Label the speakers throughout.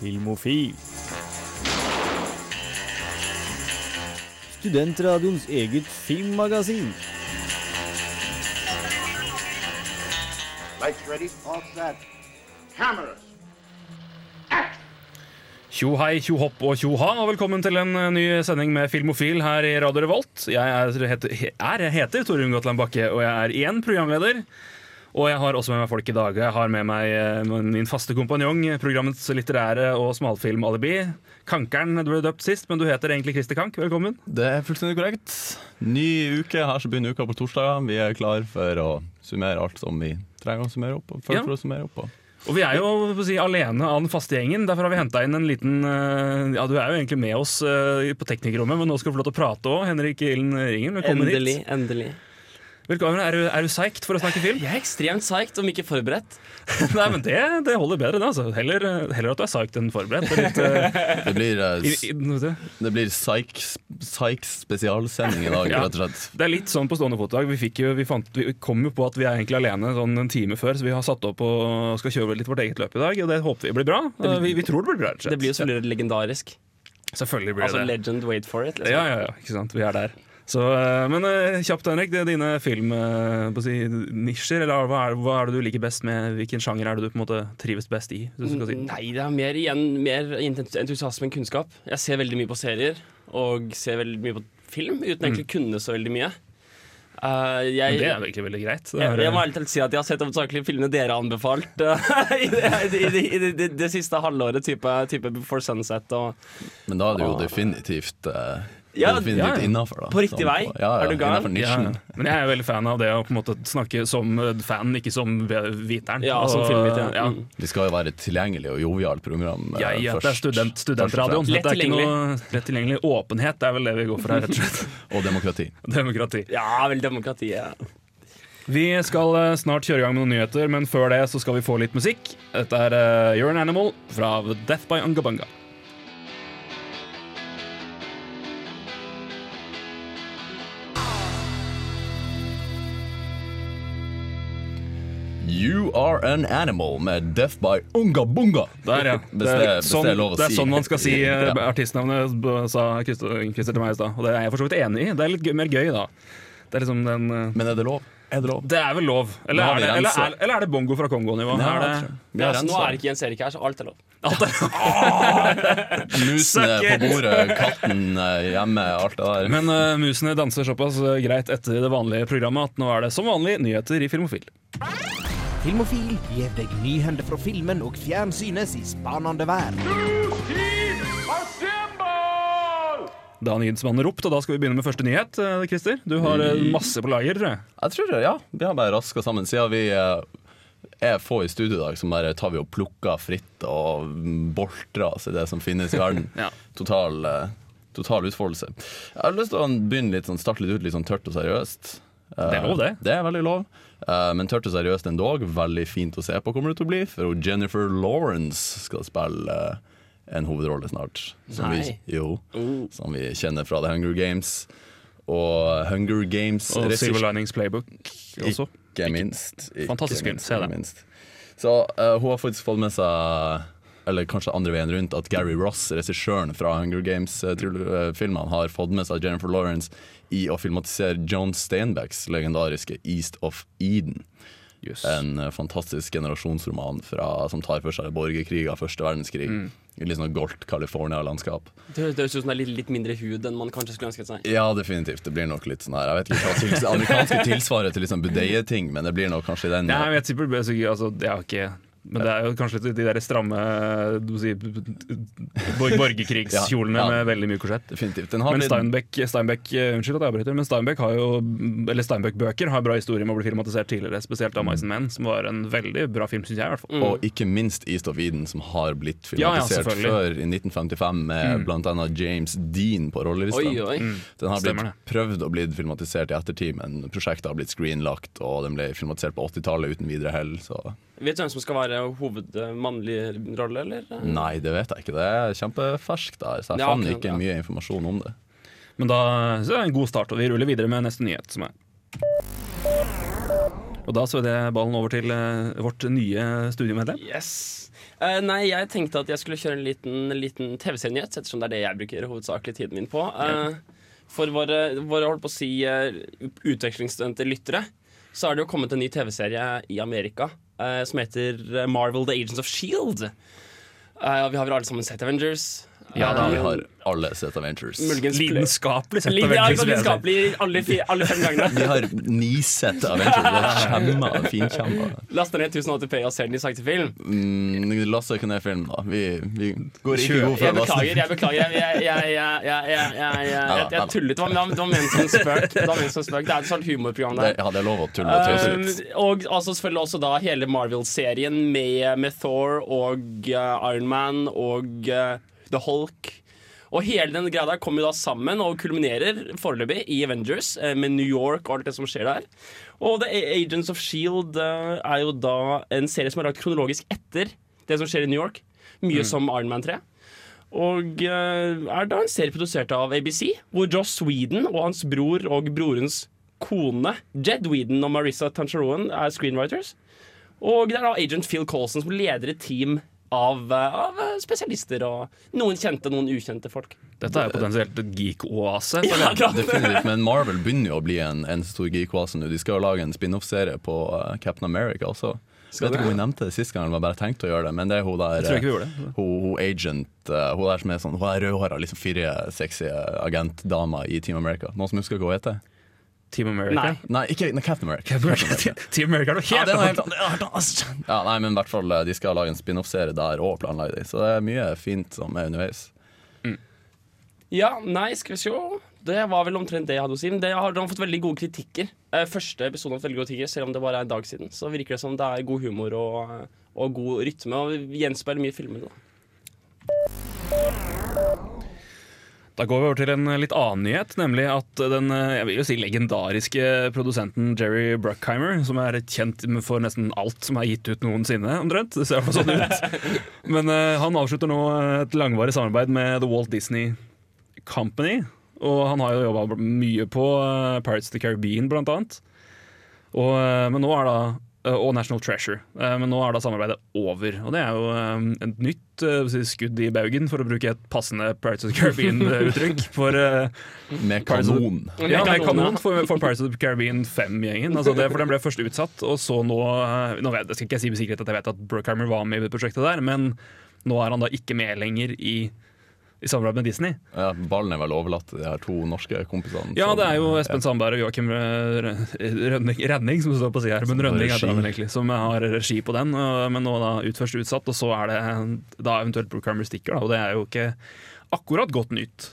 Speaker 1: Filmofil. Studentradioens eget filmmagasin.
Speaker 2: Lights ready, all set. Cameras.
Speaker 3: Tjo hei, tjo hopp og tjo ha, og velkommen til en eh, ny sending med Filmofil her i Radio Revolt. Jeg er, heter, er, heter Torunn Gotland Bakke, og jeg er igjen programleder. Og jeg har også med meg folk i dag. Jeg har med meg eh, min faste kompanjong, programmets litterære og smalfilmalibi. Kankeren du ble døpt sist, men du heter egentlig Christer Kank. Velkommen.
Speaker 4: Det er fullstendig korrekt. Ny uke. Her så begynner uka på torsdager. Vi er klar for å summere alt som vi trenger å summere opp. Og for,
Speaker 3: Ja.
Speaker 4: for å summere opp.
Speaker 3: Og vi er jo si, alene av den faste gjengen. Derfor har vi henta inn en liten eh, Ja, du er jo egentlig med oss eh, på teknikerrommet, men nå skal du få lov til å prate òg. Henrik Ilden Ringen, velkommen
Speaker 5: Endelig.
Speaker 3: hit.
Speaker 5: endelig
Speaker 3: Velkommen. Er du, er du psyched for å snakke film?
Speaker 5: Jeg er ekstremt psyched, om ikke forberedt.
Speaker 3: Nei, men det, det holder bedre, det. Altså. Heller, heller at du er psyched enn forberedt. Det Litt, uh,
Speaker 4: Det blir, uh,
Speaker 3: i, i,
Speaker 4: det blir psych, psych spesialsending i dag,
Speaker 3: Ja.
Speaker 4: rett og slett.
Speaker 3: det er litt sånn på stående fot i dag. Vi, fikk jo, vi, fant, vi kom jo på at vi er egentlig alene sånn en time før, så vi har satt opp og skal kjøre litt vårt eget løp i dag. Og det håper vi blir bra.
Speaker 5: blir-
Speaker 3: vi, vi tror det blir bra. rett og slett.
Speaker 5: Det blir jo selvfølgelig legendarisk.
Speaker 3: Selvfølgelig blir
Speaker 5: Altså
Speaker 3: det det.
Speaker 5: legend, wait for it. Liksom.
Speaker 3: Ja, ja, ja, ikke sant. Vi er der. Så, eh, men eh, kjapt, Henrik. Det er dine filmnisjer, eller hva er, hva er det du liker best med Hvilken sjanger er det du på en måte trives best i? Du skal si.
Speaker 5: Nei, det er mer igjen mer entusiasme enn kunnskap. Jeg ser veldig mye på serier, og ser veldig mye på film, uten egentlig å kunne så veldig mye.
Speaker 3: Uh,
Speaker 5: jeg,
Speaker 3: det er egentlig veldig greit. Det
Speaker 5: jeg,
Speaker 3: er,
Speaker 5: jeg må ærlig si at jeg har sett hovedsakelig filmene dere har anbefalt uh, i, det, i, det, i, det, i det, det siste halvåret, type, type Before Sunset og
Speaker 4: Men da er det jo definitivt, eh,
Speaker 5: Ja,
Speaker 3: ja, ja.
Speaker 4: innafor.
Speaker 5: På riktig
Speaker 4: Sånn
Speaker 5: vei.
Speaker 4: Ja, ja,
Speaker 5: Er du gal?
Speaker 3: Ja, men jeg er veldig fan av det å på en måte snakke som fan, ikke som viteren.
Speaker 5: Ja, som
Speaker 3: Og, ja.
Speaker 5: Mm.
Speaker 4: Vi skal jo være et tilgjengelig og jovialt program
Speaker 3: ja, Ja, først. det er student, studentradioen.
Speaker 5: Lett
Speaker 3: tilgjengelig. lett tilgjengelig. Åpenhet er vel det vi går for her, rett og slett.
Speaker 4: Og demokrati.
Speaker 3: Demokrati.
Speaker 5: Ja, vel, demokratiet.
Speaker 3: Vi skal eh, snart kjøre i gang med noen nyheter, men før det så skal vi få litt musikk. Dette er eh, You're an Animal fra Death by Ungabunga.
Speaker 4: You are an animal med Death by Unga Bunga.
Speaker 3: Der, ja.
Speaker 4: Det,
Speaker 3: sånn,
Speaker 4: det er lov
Speaker 3: det er sånn man skal si eh,
Speaker 4: Ja.
Speaker 3: artistnavnet, sa Christer til meg i stad. Og det er jeg for så vidt enig i. Det er litt mer gøy, da. Det er liksom den eh,
Speaker 4: Men er det lov? Er det lov?
Speaker 3: Det er vel lov. Eller, er det, eller, er, eller er det bongo fra Kongo-nivå?
Speaker 4: Ja,
Speaker 3: Er det-
Speaker 4: tror. Vi
Speaker 5: Ja,
Speaker 4: har
Speaker 5: så nå er ikke Jens Erik her, så alt er lov.
Speaker 3: Alt er
Speaker 4: Musene på bordet, katten eh, hjemme, alt det der.
Speaker 3: Men uh, musene danser såpass eh, greit etter det vanlige programmet at nå er det som vanlig nyheter i Filmofil.
Speaker 6: Filmofil gir deg nyhender fra filmen og fjernsynets i spanende vær.
Speaker 4: Mm.
Speaker 3: Da har nyhetsmannen ropt, og da skal vi begynne med første nyhet. eh, Christer, du har eh, masse på lager, tror jeg.
Speaker 4: Jeg tror det, ja. Vi har bare raska sammen. Siden vi eh, er få i studio i dag, så bare tar vi og plukker fritt og boltrer oss i det som finnes i verden.
Speaker 3: Ja.
Speaker 4: Total, total utfoldelse. Jeg har lyst til å begynne litt sånn, starte litt ut litt sånn tørt og seriøst.
Speaker 3: Det er lov, det.
Speaker 4: Det er veldig lov. Eh, men tørt og seriøst endog. Veldig fint å se på kommer det til å bli. For Jennifer Lawrence skal spille eh, en hovedrolle snart. Som vi, jo,
Speaker 5: Oh.
Speaker 4: som vi kjenner fra The Hunger Games. Og Hunger Games
Speaker 3: Og Silver Linings Playbook også.
Speaker 4: ikke minst. Ikke
Speaker 3: Fantastisk film, se
Speaker 4: den. Så uh, hun har faktisk fått med seg eller kanskje andre veien rundt, at Gary Ross, regissøren fra Hunger Games-filmene, har fått med seg Jennifer Lawrence i å filmatisere John Steinbecks legendariske East of Eden.
Speaker 3: Yes.
Speaker 4: En eh, fantastisk generasjonsroman fra, som tar for seg borgerkrig første verdenskrig.
Speaker 3: Mm.
Speaker 4: I litt sånn goldt California-landskap.
Speaker 5: Det høres det ut som det er litt, litt mindre hud enn man kanskje skulle ønsket seg.
Speaker 4: Ja, definitivt. Det blir nok litt sånn her Jeg vet ikke hva tils amerikanske tilsvaret til liksom budeie-ting, men det blir nok kanskje den
Speaker 3: Nei, jeg vet ikke, altså, jeg har ikke Men det er jo kanskje litt de der stramme må si, borgerkrigskjolene
Speaker 4: Ja, ja.
Speaker 3: med veldig mye korsett.
Speaker 4: Definitivt. Den har
Speaker 3: Men Steinbeck, Steinbeck eh, Unnskyld at jeg avbryter, men Steinbeck har jo Eller Steinbeck-bøker har bra historie med å bli filmatisert tidligere, spesielt av Mice and Men, som var en veldig bra film, syns jeg i hvert fall.
Speaker 4: Og ikke minst East of Eden, som har blitt
Speaker 3: Ja, ja,
Speaker 4: filmatisert før i 1955 med blant annet James Dean på rollelista.
Speaker 5: Oi, oi.
Speaker 4: Den har blitt
Speaker 3: Stemmer
Speaker 4: prøvd å bli filmatisert i ettertid, men prosjektet har blitt screenlagt, og den ble filmatisert på 80-tallet uten videre hell. Så
Speaker 5: Vet du hvem som skal være hovedmannlig rolle, eller?
Speaker 4: nei, det vet jeg ikke. Det er kjempeferskt der, så jeg
Speaker 5: Ja,
Speaker 4: fant ikke
Speaker 5: ja.
Speaker 4: mye informasjon om det.
Speaker 3: Men da så er det en god start, og vi ruller videre med neste nyhet, som er Og da svødde jeg ballen over til eh, vårt nye studiemedlem.
Speaker 5: Yes. Uh, nei, jeg tenkte at jeg skulle kjøre en liten, liten TV-serienyhet, ettersom det er det jeg bruker hovedsakelig tiden min på. Eh, for våre, våre holdt på å si uh, utvekslingsstudenter lyttere, så har det jo kommet en ny TV-serie i Amerika som heter eh, Marvel The Agents of Shield. Eh, vi har vel alle sammen sett Avengers.
Speaker 3: Ja, da,
Speaker 4: vi har alle sett Avengers.
Speaker 3: Lidenskapelig sett Avengers.
Speaker 5: Lidenskapelig alle, alle, fem gangene.
Speaker 4: vi har ni sett Avengers. Kjemma, finkjemma.
Speaker 5: Last ned 1080p og ser den i sakte film.
Speaker 4: Mm, Lasse ikke ned film, da. Vi, vi går ikke god for
Speaker 5: Lasse. Jeg beklager. Jeg tullet. Det var, var ment som spøk. Det var ment som sånn spøk Det er et sånt humorprogram der.
Speaker 4: Ja, det er lov å tulle og tøyse litt.
Speaker 5: Um, og altså, selvfølgelig også da hele Marvel-serien med, med, Thor og uh, Iron Man og uh, The Hulk. Og hele den greia der kommer jo da sammen og kulminerer foreløpig i Avengers eh, med New York og alt det som skjer der. Og The Agents of Shield eh, er jo da en serie som er lagt kronologisk etter det som skjer i New York. Mye som Iron Man 3. Og eh, er da en serie produsert av ABC, hvor Joss Whedon og hans bror og brorens kone, Jed Whedon og Marissa Tancharoen, er screenwriters. Og det er da agent Phil Colson som leder et team av, eh, av eh, spesialister og noen kjente, noen ukjente folk.
Speaker 3: Dette er jo potensielt et geek-oase.
Speaker 5: Ja,
Speaker 3: jeg.
Speaker 4: Definitivt, men Marvel begynner jo å bli en, en stor geek-oase nå. De skal jo lage en spin-off-serie på uh, Captain America også. Vet ikke om vi nevnte det sist gang, eller bare tenkte å gjøre det. Men det er hun der
Speaker 3: Jeg.
Speaker 4: Hun, hun agent Hun der som er sånn Hun er rødhåra, liksom fire sexy agentdama i Team America. Noen som husker hva hun heter?
Speaker 3: Team America.
Speaker 5: Nei.
Speaker 4: Nei, ikke nei, Captain America.
Speaker 3: Captain America. Team America er noe
Speaker 4: Ja,
Speaker 3: helt annet.
Speaker 4: helt. Ja, nei, men i hvert fall eh, De skal lage en spin-off-serie der og planlegge det. Så det er mye fint som er underveis.
Speaker 5: Ja, nei, skal vi se. Det var vel omtrent det jeg hadde å si. Men det har, de har fått veldig gode kritikker. Eh, første episode har fått veldig gode kritikker, selv om det bare er en dag siden. Så virker det som det er god humor og, og god rytme, og gjenspeiler mye filmer. Da.
Speaker 3: Da går vi over til en litt annen nyhet, nemlig at den eh, jeg vil jo si, legendariske produsenten Jerry Bruckheimer, som er kjent for nesten alt som er gitt ut noensinne, omtrent, det ser i hvert sånn ut. Men eh, han avslutter nå et langvarig samarbeid med The Walt Disney Company. Og han har jo jobba mye på eh, Pirates of the Caribbean, blant annet. Og, eh, men nå er da eh, og National Treasure. Eh, Men nå er da samarbeidet over. Og det er jo eh, et nytt eh, skudd i baugen, for å bruke et passende Pirates of the Caribbean-uttrykk. For eh,
Speaker 4: Med kanon.
Speaker 3: ja, med
Speaker 5: kanon,
Speaker 3: for, for Pirates of the Caribbean 5-gjengen. Altså for den ble først utsatt, og så nå eh, Nå vet, jeg skal ikke jeg si med sikkerhet at jeg vet at Brookheimer var med i prosjektet der, men nå er han da ikke med lenger i, i samarbeid med Disney.
Speaker 4: Ja, ballen er vel overlatt til de her to norske kompisene.
Speaker 3: Ja, det er jo Espen Sandberg og Joakim Redning Rønning, som står på sida her, men Rønning er vel egentlig, som har regi på den. Men nå da utførst utsatt, og så er det da eventuelt Brookhammer stikker, da, og det er jo ikke akkurat godt nytt.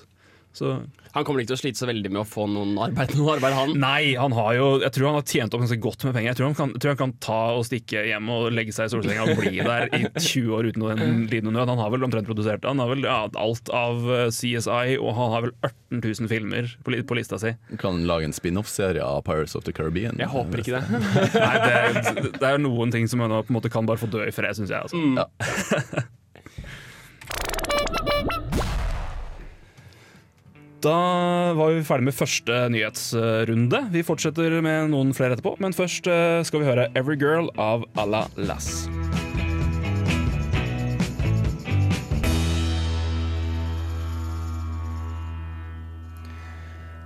Speaker 3: Så
Speaker 5: Han kommer ikke til å slite så veldig med å få noen arbeid, noen arbeid han.
Speaker 3: Nei, han har jo Jeg tror han har tjent opp ganske godt med penger. Jeg tror han kan, tror han kan ta og stikke hjem og legge seg i solsenga og bli der i 20 år uten noen lidende nød. Han har vel omtrent produsert Han har vel ja, alt av eh, CSI, og han har vel 18 000 filmer på, på lista si.
Speaker 4: Kan lage en spin-off-serie av Pirates of the Caribbean.
Speaker 5: Jeg håper ikke det.
Speaker 3: Nei, det, det er noen ting som han på en måte kan bare få dø i fred, syns jeg. Altså.
Speaker 4: Ja.
Speaker 3: Da var vi ferdig med første nyhetsrunde. Vi fortsetter med noen flere etterpå, men først eh, skal vi høre 'Every Girl' av Alla Lass.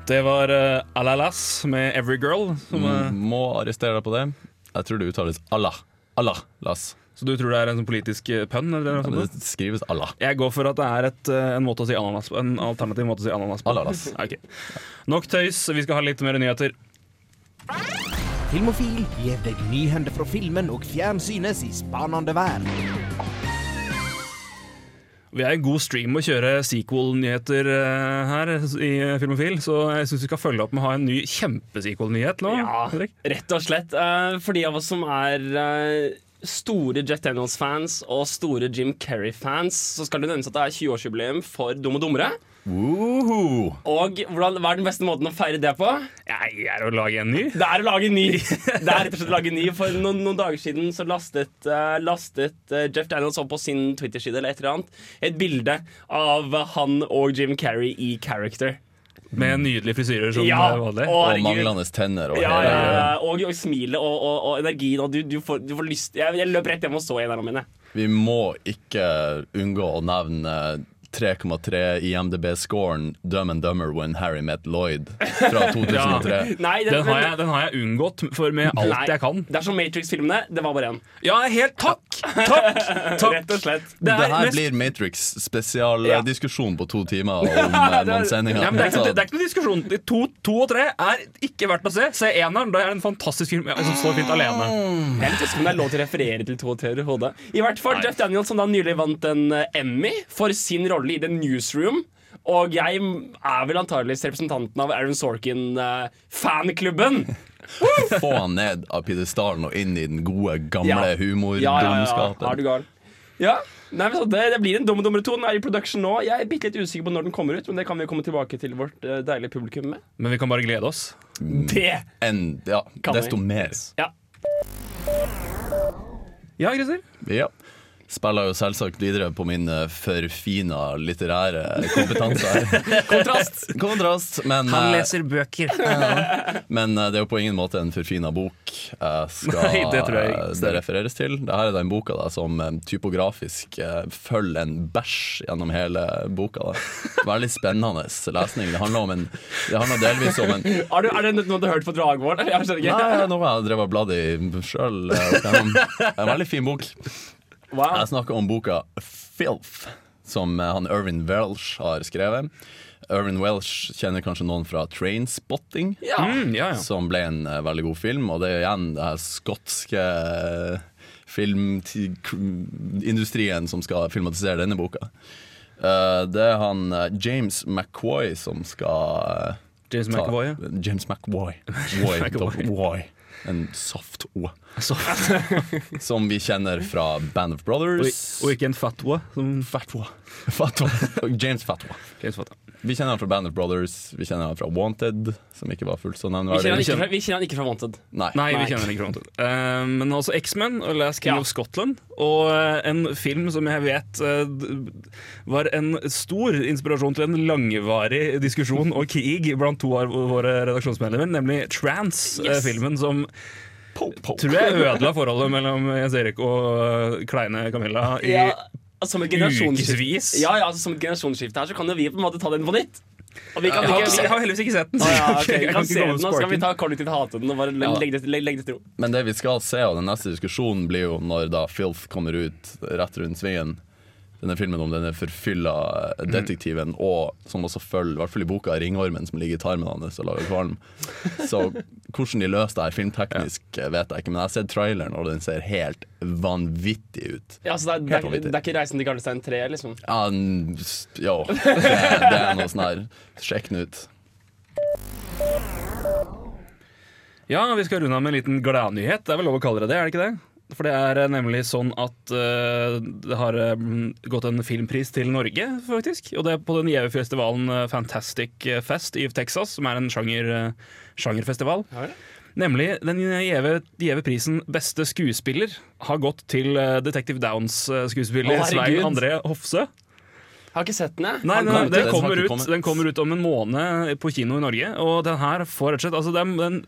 Speaker 3: Det var uh, Alla Lass med 'Every Girl'. Som, eh,
Speaker 4: Mm, Må arrestere deg på det. Jeg tror det uttales Allah. Allah, Lass.
Speaker 3: Så du tror det er en sånn politisk eh, pønn? Eller noe
Speaker 4: Ja,
Speaker 3: sånt?
Speaker 4: Det skrives Allah.
Speaker 3: Jeg går for at det er et, eh, en, måte å si ananas en alternativ måte å si ananas på.
Speaker 4: Ananas.
Speaker 3: Ok. Nok tøys, vi skal ha litt mer nyheter.
Speaker 6: Filmofil gir deg nyhender fra filmen og fjernsynets i spanende verden.
Speaker 3: Vi er i god stream å kjøre sequel-nyheter eh, her i Filmofil, så jeg syns vi skal følge opp med å ha en ny kjempe-sequel-nyhet nå.
Speaker 5: Ja, rett og slett. For de av oss som er store Jet Daniels-fans og store Jim Carrey-fans, så skal det nevnes at det er 20-årsjubileum for Dum og dummere.
Speaker 4: Woohoo!
Speaker 5: Og hvordan, hva er den beste måten å feire det på?
Speaker 3: Jeg er å lage en ny.
Speaker 5: Det er å lage en ny. Det er rett og slett å lage en ny For noen, noen dager siden så lastet, uh, lastet uh, Jeff Daniels opp på sin Twitter-side eller et eller annet et bilde av han og Jim Carrey i character.
Speaker 3: Med nydelige frisyrer som
Speaker 5: Ja,
Speaker 3: vanlig.
Speaker 4: Og,
Speaker 5: Og
Speaker 4: manglende tenner. Og
Speaker 5: Ja, ja, ja. Og, og smilet og, og, og energien. Og du, du, får, du får lyst jeg, jeg løp rett hjem og så en av mine.
Speaker 4: Vi må ikke unngå å nevne 3,3 IMDb-scoren Dumb and Dummer When Harry Met Lloyd fra 2003.
Speaker 5: Nei, den,
Speaker 3: Den har, jeg, den har jeg unngått for med alt
Speaker 5: Nei,
Speaker 3: jeg kan.
Speaker 5: Det er som Matrix-filmene. Det var bare én.
Speaker 3: Ja, helt takk! Takk! takk.
Speaker 5: Rett og slett.
Speaker 3: Det
Speaker 4: Det
Speaker 3: er
Speaker 4: her
Speaker 3: mest-
Speaker 4: blir Matrix spesial
Speaker 5: Ja.
Speaker 4: eh, på to timer om eh, noen sendinger.
Speaker 3: Ja, men det, er ikke, det er ikke noe diskusjon. To, to og tre er ikke verdt å se. Se eneren. Det er en fantastisk film som står fint alene.
Speaker 5: Jeg er litt usikker om det er lov til å referere til to og tre i hodet. I hvert fall Jeff Daniels, som da nylig vant en eh, Emmy for sin rolle i The Newsroom. Og jeg er vel antageligvis representanten av Aaron Sorkin-fanklubben.
Speaker 4: Få han ned av pidestallen og inn i den gode, gamle
Speaker 5: Ja. ja, ja, ja. Ja. Nei, men så det, det blir en Dum dummere 2. Den er i production nå. Jeg er bitte litt usikker på når den kommer ut, men det kan vi komme tilbake til vårt uh, deilige publikum med.
Speaker 3: Men vi kan bare glede oss.
Speaker 5: Det
Speaker 4: En, ja,
Speaker 5: kan
Speaker 4: desto
Speaker 5: vi.
Speaker 4: mer.
Speaker 5: Ja.
Speaker 3: Ja, Christer?
Speaker 4: Ja. Spiller jo selvsagt videre på min eh, forfina litterære kompetanse her.
Speaker 5: Kontrast!
Speaker 4: Kontrast, men, eh,
Speaker 3: bøker.
Speaker 4: men eh, det er jo på ingen måte en forfina bok jeg skal
Speaker 3: Nei, det tror jeg
Speaker 4: det refereres til. Dette er den boka da, som typografisk følger en bæsj gjennom hele boka. Da. Veldig spennende lesning. Det handler, om en, det handler delvis om en
Speaker 5: Er, du, er det noe du har hørt på Dragvoll? Jeg.
Speaker 4: Nei, noe jeg har drevet og bladd i sjøl. En veldig fin bok.
Speaker 5: Wow.
Speaker 4: Jeg snakker om boka Filth, som eh, han Irvin Welsh har skrevet. Irvin Welsh kjenner kanskje noen fra Trainspotting,
Speaker 5: Ja.
Speaker 3: Mm, ja, ja.
Speaker 4: som ble en uh, veldig god film. Og det er igjen det her skotske eh, filmindustrien som skal filmatisere denne boka. Uh, det er han James McCoy som skal
Speaker 3: James McVoy, ja.
Speaker 4: James McVoy. En soft O. Som vi kjenner fra Band of Brothers.
Speaker 3: og ikke en fatwa. Som
Speaker 4: Fatwa. Fatwa. James Fatwa.
Speaker 3: James Fatwa.
Speaker 4: Vi kjenner han fra Band of Brothers, vi kjenner han fra Wanted, som ikke var fullt så
Speaker 5: Vi kjenner, han ikke fra, vi kjenner han ikke fra Wanted.
Speaker 4: Nei.
Speaker 3: Nei, vi kjenner han ikke. fra Wanted. Uh, men altså X-Men og Last King
Speaker 5: Ja.
Speaker 3: of Scotland. Og uh, en film som jeg vet uh, var en stor inspirasjon til en langvarig diskusjon og krig blant to av våre redaksjonsmedlemmer, nemlig
Speaker 5: Yes.
Speaker 3: Trans-filmen, som tror jeg ødela forholdet mellom Jens Erik og eh, kleine Camilla i
Speaker 5: Ja, som et
Speaker 3: ukevis.
Speaker 5: Ja, ja, altså, som et generasjonsskifte her, så kan jo vi på en måte ta den på nytt. Og vi kan
Speaker 3: Jeg har, jeg har heldigvis ikke sett den. Så
Speaker 5: ja,
Speaker 3: okay.
Speaker 5: ok,
Speaker 3: kan
Speaker 5: kan se den,
Speaker 3: med
Speaker 5: nå skal vi ta kollektivt hate den og bare
Speaker 4: Ja.
Speaker 5: legge det, legge det til ro.
Speaker 4: Men det vi skal se, og den neste diskusjonen blir jo når da Filth kommer ut rett rundt svingen. Denne filmen om denne forfylla detektiven, og som også følger, i hvert fall i boka, ringormen som ligger i tarmen hans og lager kvalm. Så hvordan de løser det her filmteknisk, vet jeg ikke, men jeg har sett traileren, og den ser helt vanvittig ut.
Speaker 5: Ja, så det, er, det, er, det er ikke 'Reisen til Garnestein 3', liksom?
Speaker 4: Ja, jo, det, det er noe sånn her. Sjekk den ut.
Speaker 3: Ja, vi skal runde av med en liten gladnyhet. Det er vel lov å kalle det det, er det ikke det? For det er eh, nemlig sånn at uh, det har eh, gått en filmpris til Norge, faktisk. Og det er på den gjeve festivalen Fantastic Fest i Texas, som er en sjanger, sjangerfestival.
Speaker 5: Ja, ja.
Speaker 3: Nemlig den gjeve, prisen Beste skuespiller har gått til Detective Downs-skuespiller. Svein André Hofsø.
Speaker 5: Jeg har ikke sett den, jeg.
Speaker 3: Nei,
Speaker 5: nei,
Speaker 3: den, den, kommer ut, den kommer ut om en måned på kino i Norge, og den her får rett og slett altså den,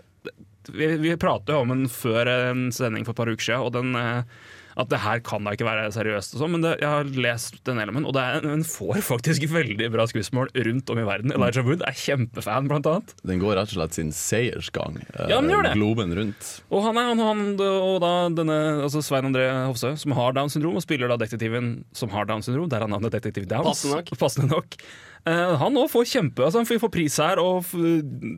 Speaker 3: vi, vi pratet om den før en sending for et par uker siden, og den, eh, at det her kan da ikke være seriøst, og sånn, men det, jeg har lest den elementen, og det er, den får faktisk veldig bra skuespill rundt om i verden. Elijah Wood er kjempefan, blant annet.
Speaker 4: Den går rett og slett sin seiersgang. eh,
Speaker 3: Ja, den gjør det.
Speaker 4: Globen rundt.
Speaker 3: Og han er han, han og da denne altså Svein André Hofsø, som har Downs syndrom, og spiller da detektiven som har Downs syndrom. Der er navnet Detektiv Downs.
Speaker 5: Passende nok.
Speaker 3: Passende nok. Eh, han òg får kjempe altså Han får pris her, og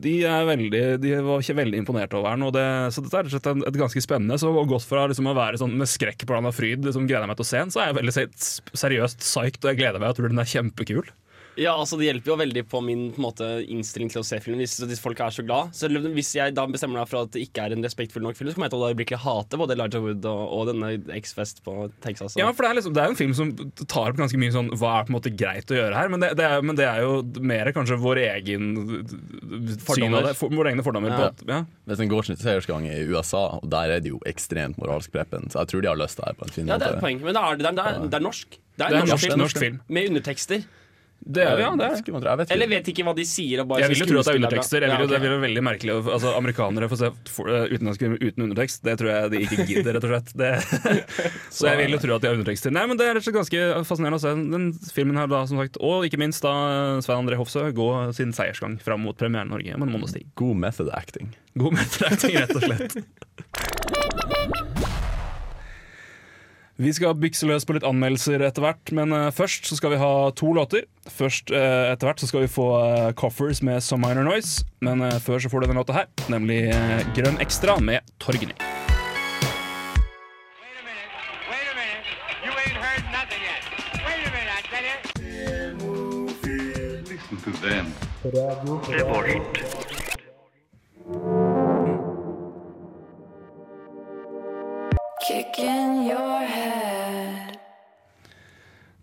Speaker 3: de er veldig De var veldig imponert over. Og det, så dette er og et ganske spennende. Så gått fra liksom å være sånn med skrekk på blanda fryd, liksom gleder jeg meg til å se den, så er jeg veldig seriøst psyched, og jeg gleder meg. Jeg tror den er kjempekul.
Speaker 5: Ja, altså Det hjelper jo veldig på min på måte, innstilling til å se filmen hvis, hvis folk er så glad. Så Hvis jeg da bestemmer meg for at det ikke er en respektfull nok film, så kommer jeg til å øyeblikkelig hate både Elijah Wood og, og denne X-Fest på Texas.
Speaker 3: Ja, for det er, liksom, det er en film som tar opp ganske mye sånn Hva er på en måte greit å gjøre her? Men det, det, er, men det er jo mer kanskje vår egen syn
Speaker 5: Fordommer.
Speaker 3: av det. For, våre egne fordommer.
Speaker 4: Ja.
Speaker 3: På, at- ja.
Speaker 4: Hvis den går sin seiersgang i USA, og der er det jo ekstremt moralsk preppen, så jeg tror de har løst det her på en fin
Speaker 5: Ja, det er
Speaker 4: måte.
Speaker 5: et poeng. Men det er, det er, det er, det er norsk. Det er,
Speaker 3: Det er
Speaker 5: en
Speaker 3: en
Speaker 5: norsk,
Speaker 3: norsk, norsk film.
Speaker 5: med undertekster.
Speaker 3: Det er, ja, det er.
Speaker 4: Jeg vet ikke.
Speaker 5: Eller vet ikke hva de sier. Og bare
Speaker 3: Jeg vil jo tro at det er undertekster. Jeg vil jo,
Speaker 5: Ja,
Speaker 3: Det blir veldig merkelig altså, Amerikanere får se eh, utenlandske filmer uten undertekst. Det tror jeg de ikke gidder, rett og slett. Det, så jeg vil jo tro at de har undertekster. Nei, men Det er rett og slett ganske fascinerende å se den filmen her, da, som sagt. Og ikke minst da Svein André Hofsø gå sin seiersgang fram mot premieren i Norge om en måneds tid.
Speaker 4: God method acting.
Speaker 3: God metteracting, rett og slett. Vi skal bykse løs på litt anmeldelser etter hvert, men eh, først så skal vi ha to låter. Først eh, etter hvert så skal vi få eh, Coffers med Some Minor Noise, men før så får du denne låta her, nemlig Grønn Ekstra med Torgny.
Speaker 7: Wait a minute.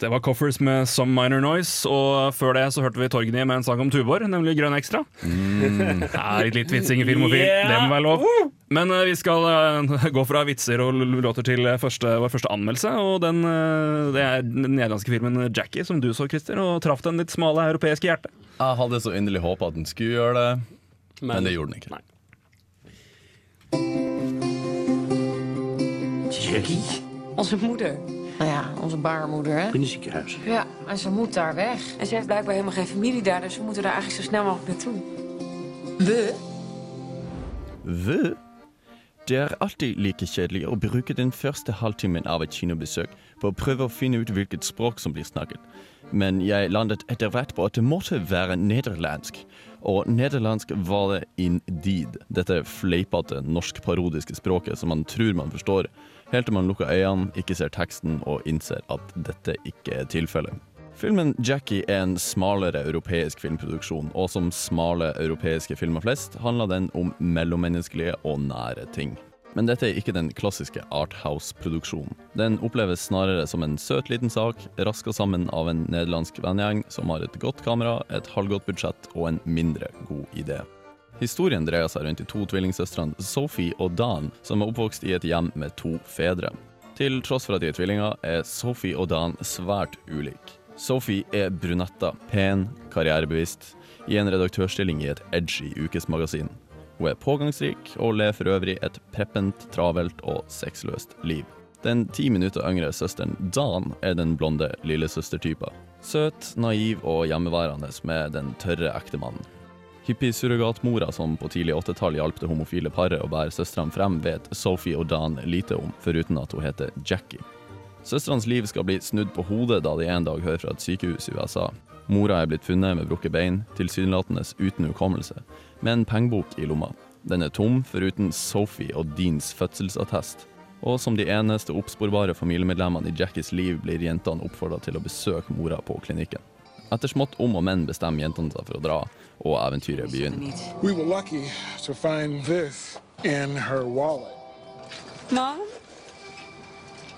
Speaker 3: Det var Coffers med Some Minor Noise, og før det så hørte vi Torgny med en sang om Tuborg, nemlig Grønn Ekstra. Det er litt vitsing i Filmofil,
Speaker 5: Yeah!
Speaker 3: det må være lov. Men uh, vi skal uh, gå fra vitser og låter til eh, første, vår første anmeldelse. Og den, uh, det er den nederlandske filmen Jackie, som du så, Christer, og traff den litt smale europeiske hjertet.
Speaker 4: Jeg hadde så inderlig håpa at den skulle gjøre det, men, det gjorde den ikke.
Speaker 5: Nei.
Speaker 2: Jackie?
Speaker 8: Onze moeder. Nou ja, onze baarmoeder, hè?
Speaker 2: In het ziekenhuis.
Speaker 8: Ja, en ze moet daar weg. En ze heeft blijkbaar helemaal geen familie daar, dus we moeten daar eigenlijk zo snel mogelijk naartoe. We?
Speaker 4: We? Det er alltid like kjedelig å bruke den første halvtimen av et kinobesøk på å prøve å finne ut hvilket språk som blir snakket. Men jeg landet etter hvert på at det måtte være nederlandsk. Og nederlandsk var det indeed. Dette fleipete norsk-parodiske språket som man tror man forstår, helt til man lukker øynene, ikke ser teksten og innser at dette ikke er tilfellet. Filmen Jackie er en smalere europeisk filmproduksjon, og som smale europeiske filmer flest, handler den om mellommenneskelige og nære ting. Men dette er ikke den klassiske Arthouse-produksjonen. Den oppleves snarere som en søt liten sak, raska sammen av en nederlandsk vennegjeng som har et godt kamera, et halvgodt budsjett og en mindre god idé. Historien dreier seg rundt de to tvillingsøstrene Sophie og Dan, som er oppvokst i et hjem med to fedre. Til tross for at de er tvillinger, er Sophie og Dan svært ulike. Sophie er brunetta, pen, karrierebevisst, i en redaktørstilling i et edgy ukesmagasin. Hun er pågangsrik og lever for øvrig et preppent, travelt og sexløst liv. Den ti minutter yngre søsteren Dan er den blonde lillesøstertypa. Søt, naiv og hjemmeværende med den tørre ektemannen. Hippiesurrogatmora som på tidlig 80-tall hjalp det homofile paret å bære søstrene frem, vet Sophie og Dan lite om, foruten at hun heter Jackie. Søstrenes liv skal bli snudd på hodet da de en dag hører fra et sykehus i USA. Mora er blitt funnet med brukket bein, tilsynelatende uten hukommelse, med en pengebok i lomma. Den er tom, foruten Sophie og Deans fødselsattest. Og som de eneste oppsporbare familiemedlemmene i Jackies liv blir jentene oppfordra til å besøke mora på klinikken. Etter smått om og men bestemmer jentene seg for å dra, og eventyret begynner.
Speaker 9: We were lucky to find this in her wallet.
Speaker 8: Mom?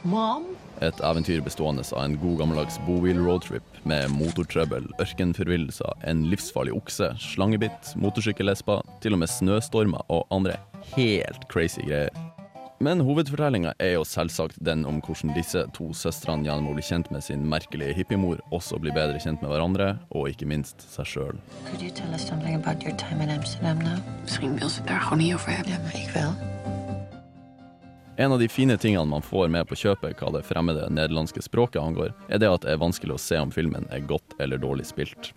Speaker 8: Mom?
Speaker 4: Et eventyr bestående av en god gammeldags bobil-roadtrip med motortrøbbel, ørkenforvillelser, en livsfarlig okse, slangebitt, motorsykkellesper, til og med snøstormer og andre helt crazy greier. Men hovedfortellinga er jo selvsagt den om hvordan disse to søstrene gjennom å bli kjent med sin merkelige hippiemor, også blir bedre kjent med hverandre, og ikke minst seg sjøl. En av de fine tingene man får med på kjøpet hva det fremmede nederlandske språket angår, er det at det er vanskelig å se om filmen er godt eller dårlig spilt.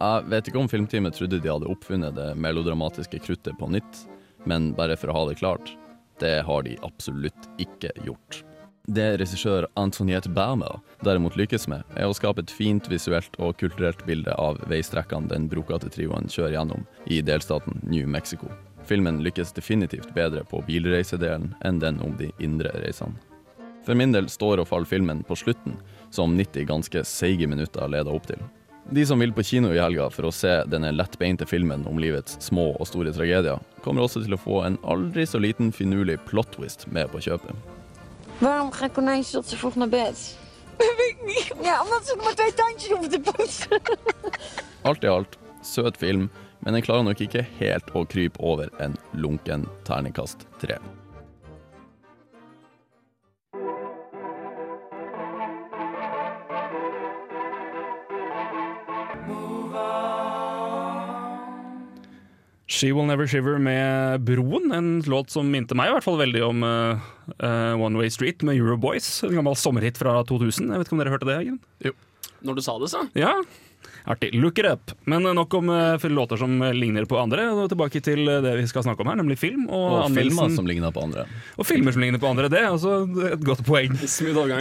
Speaker 4: Jeg vet ikke om filmteamet trodde de hadde oppfunnet det melodramatiske kruttet på nytt, men bare for å ha det klart, det har de absolutt ikke gjort. Det regissør Antoniette Bermer derimot lykkes med, er å skape et fint visuelt og kulturelt bilde av veistrekkene den brokete trioen kjører gjennom i delstaten New Mexico. Filmen lykkes definitivt bedre på bilreisedelen enn den om de indre reisene. For min del står og faller filmen på slutten, som 90 ganske seige minutter leder opp til. De som vil på kino i helga for å se denne lettbeinte filmen om livets små og store tragedier, kommer også til å få en aldri så liten finurlig plot twist med på kjøpet.
Speaker 8: Waarom gaan konijntjes tot vroeg naar bed? Dat weet ik niet. Ja, omdat ze maar twee tandjes hoeven te poetsen.
Speaker 4: Alt i alt, søt film, men den klarer nok ikke helt å krype over en lunken terningkast tre.
Speaker 3: She Will Never Shiver med Broen, en låt som minte meg i hvert fall veldig om uh, One Way Street med Euroboys. En gammel sommerhit fra 2000. Jeg vet ikke om dere hørte det? Jørgen?
Speaker 5: Når du sa det, så.
Speaker 3: Ja, artig. Look it up. Men eh, nok om uh, låter som ligner på andre. Og tilbake til det vi skal snakke om her, nemlig film. Og,
Speaker 4: Og filmer som ligner på andre.
Speaker 3: og filmer som ligner på andre. Det er altså et godt poeng.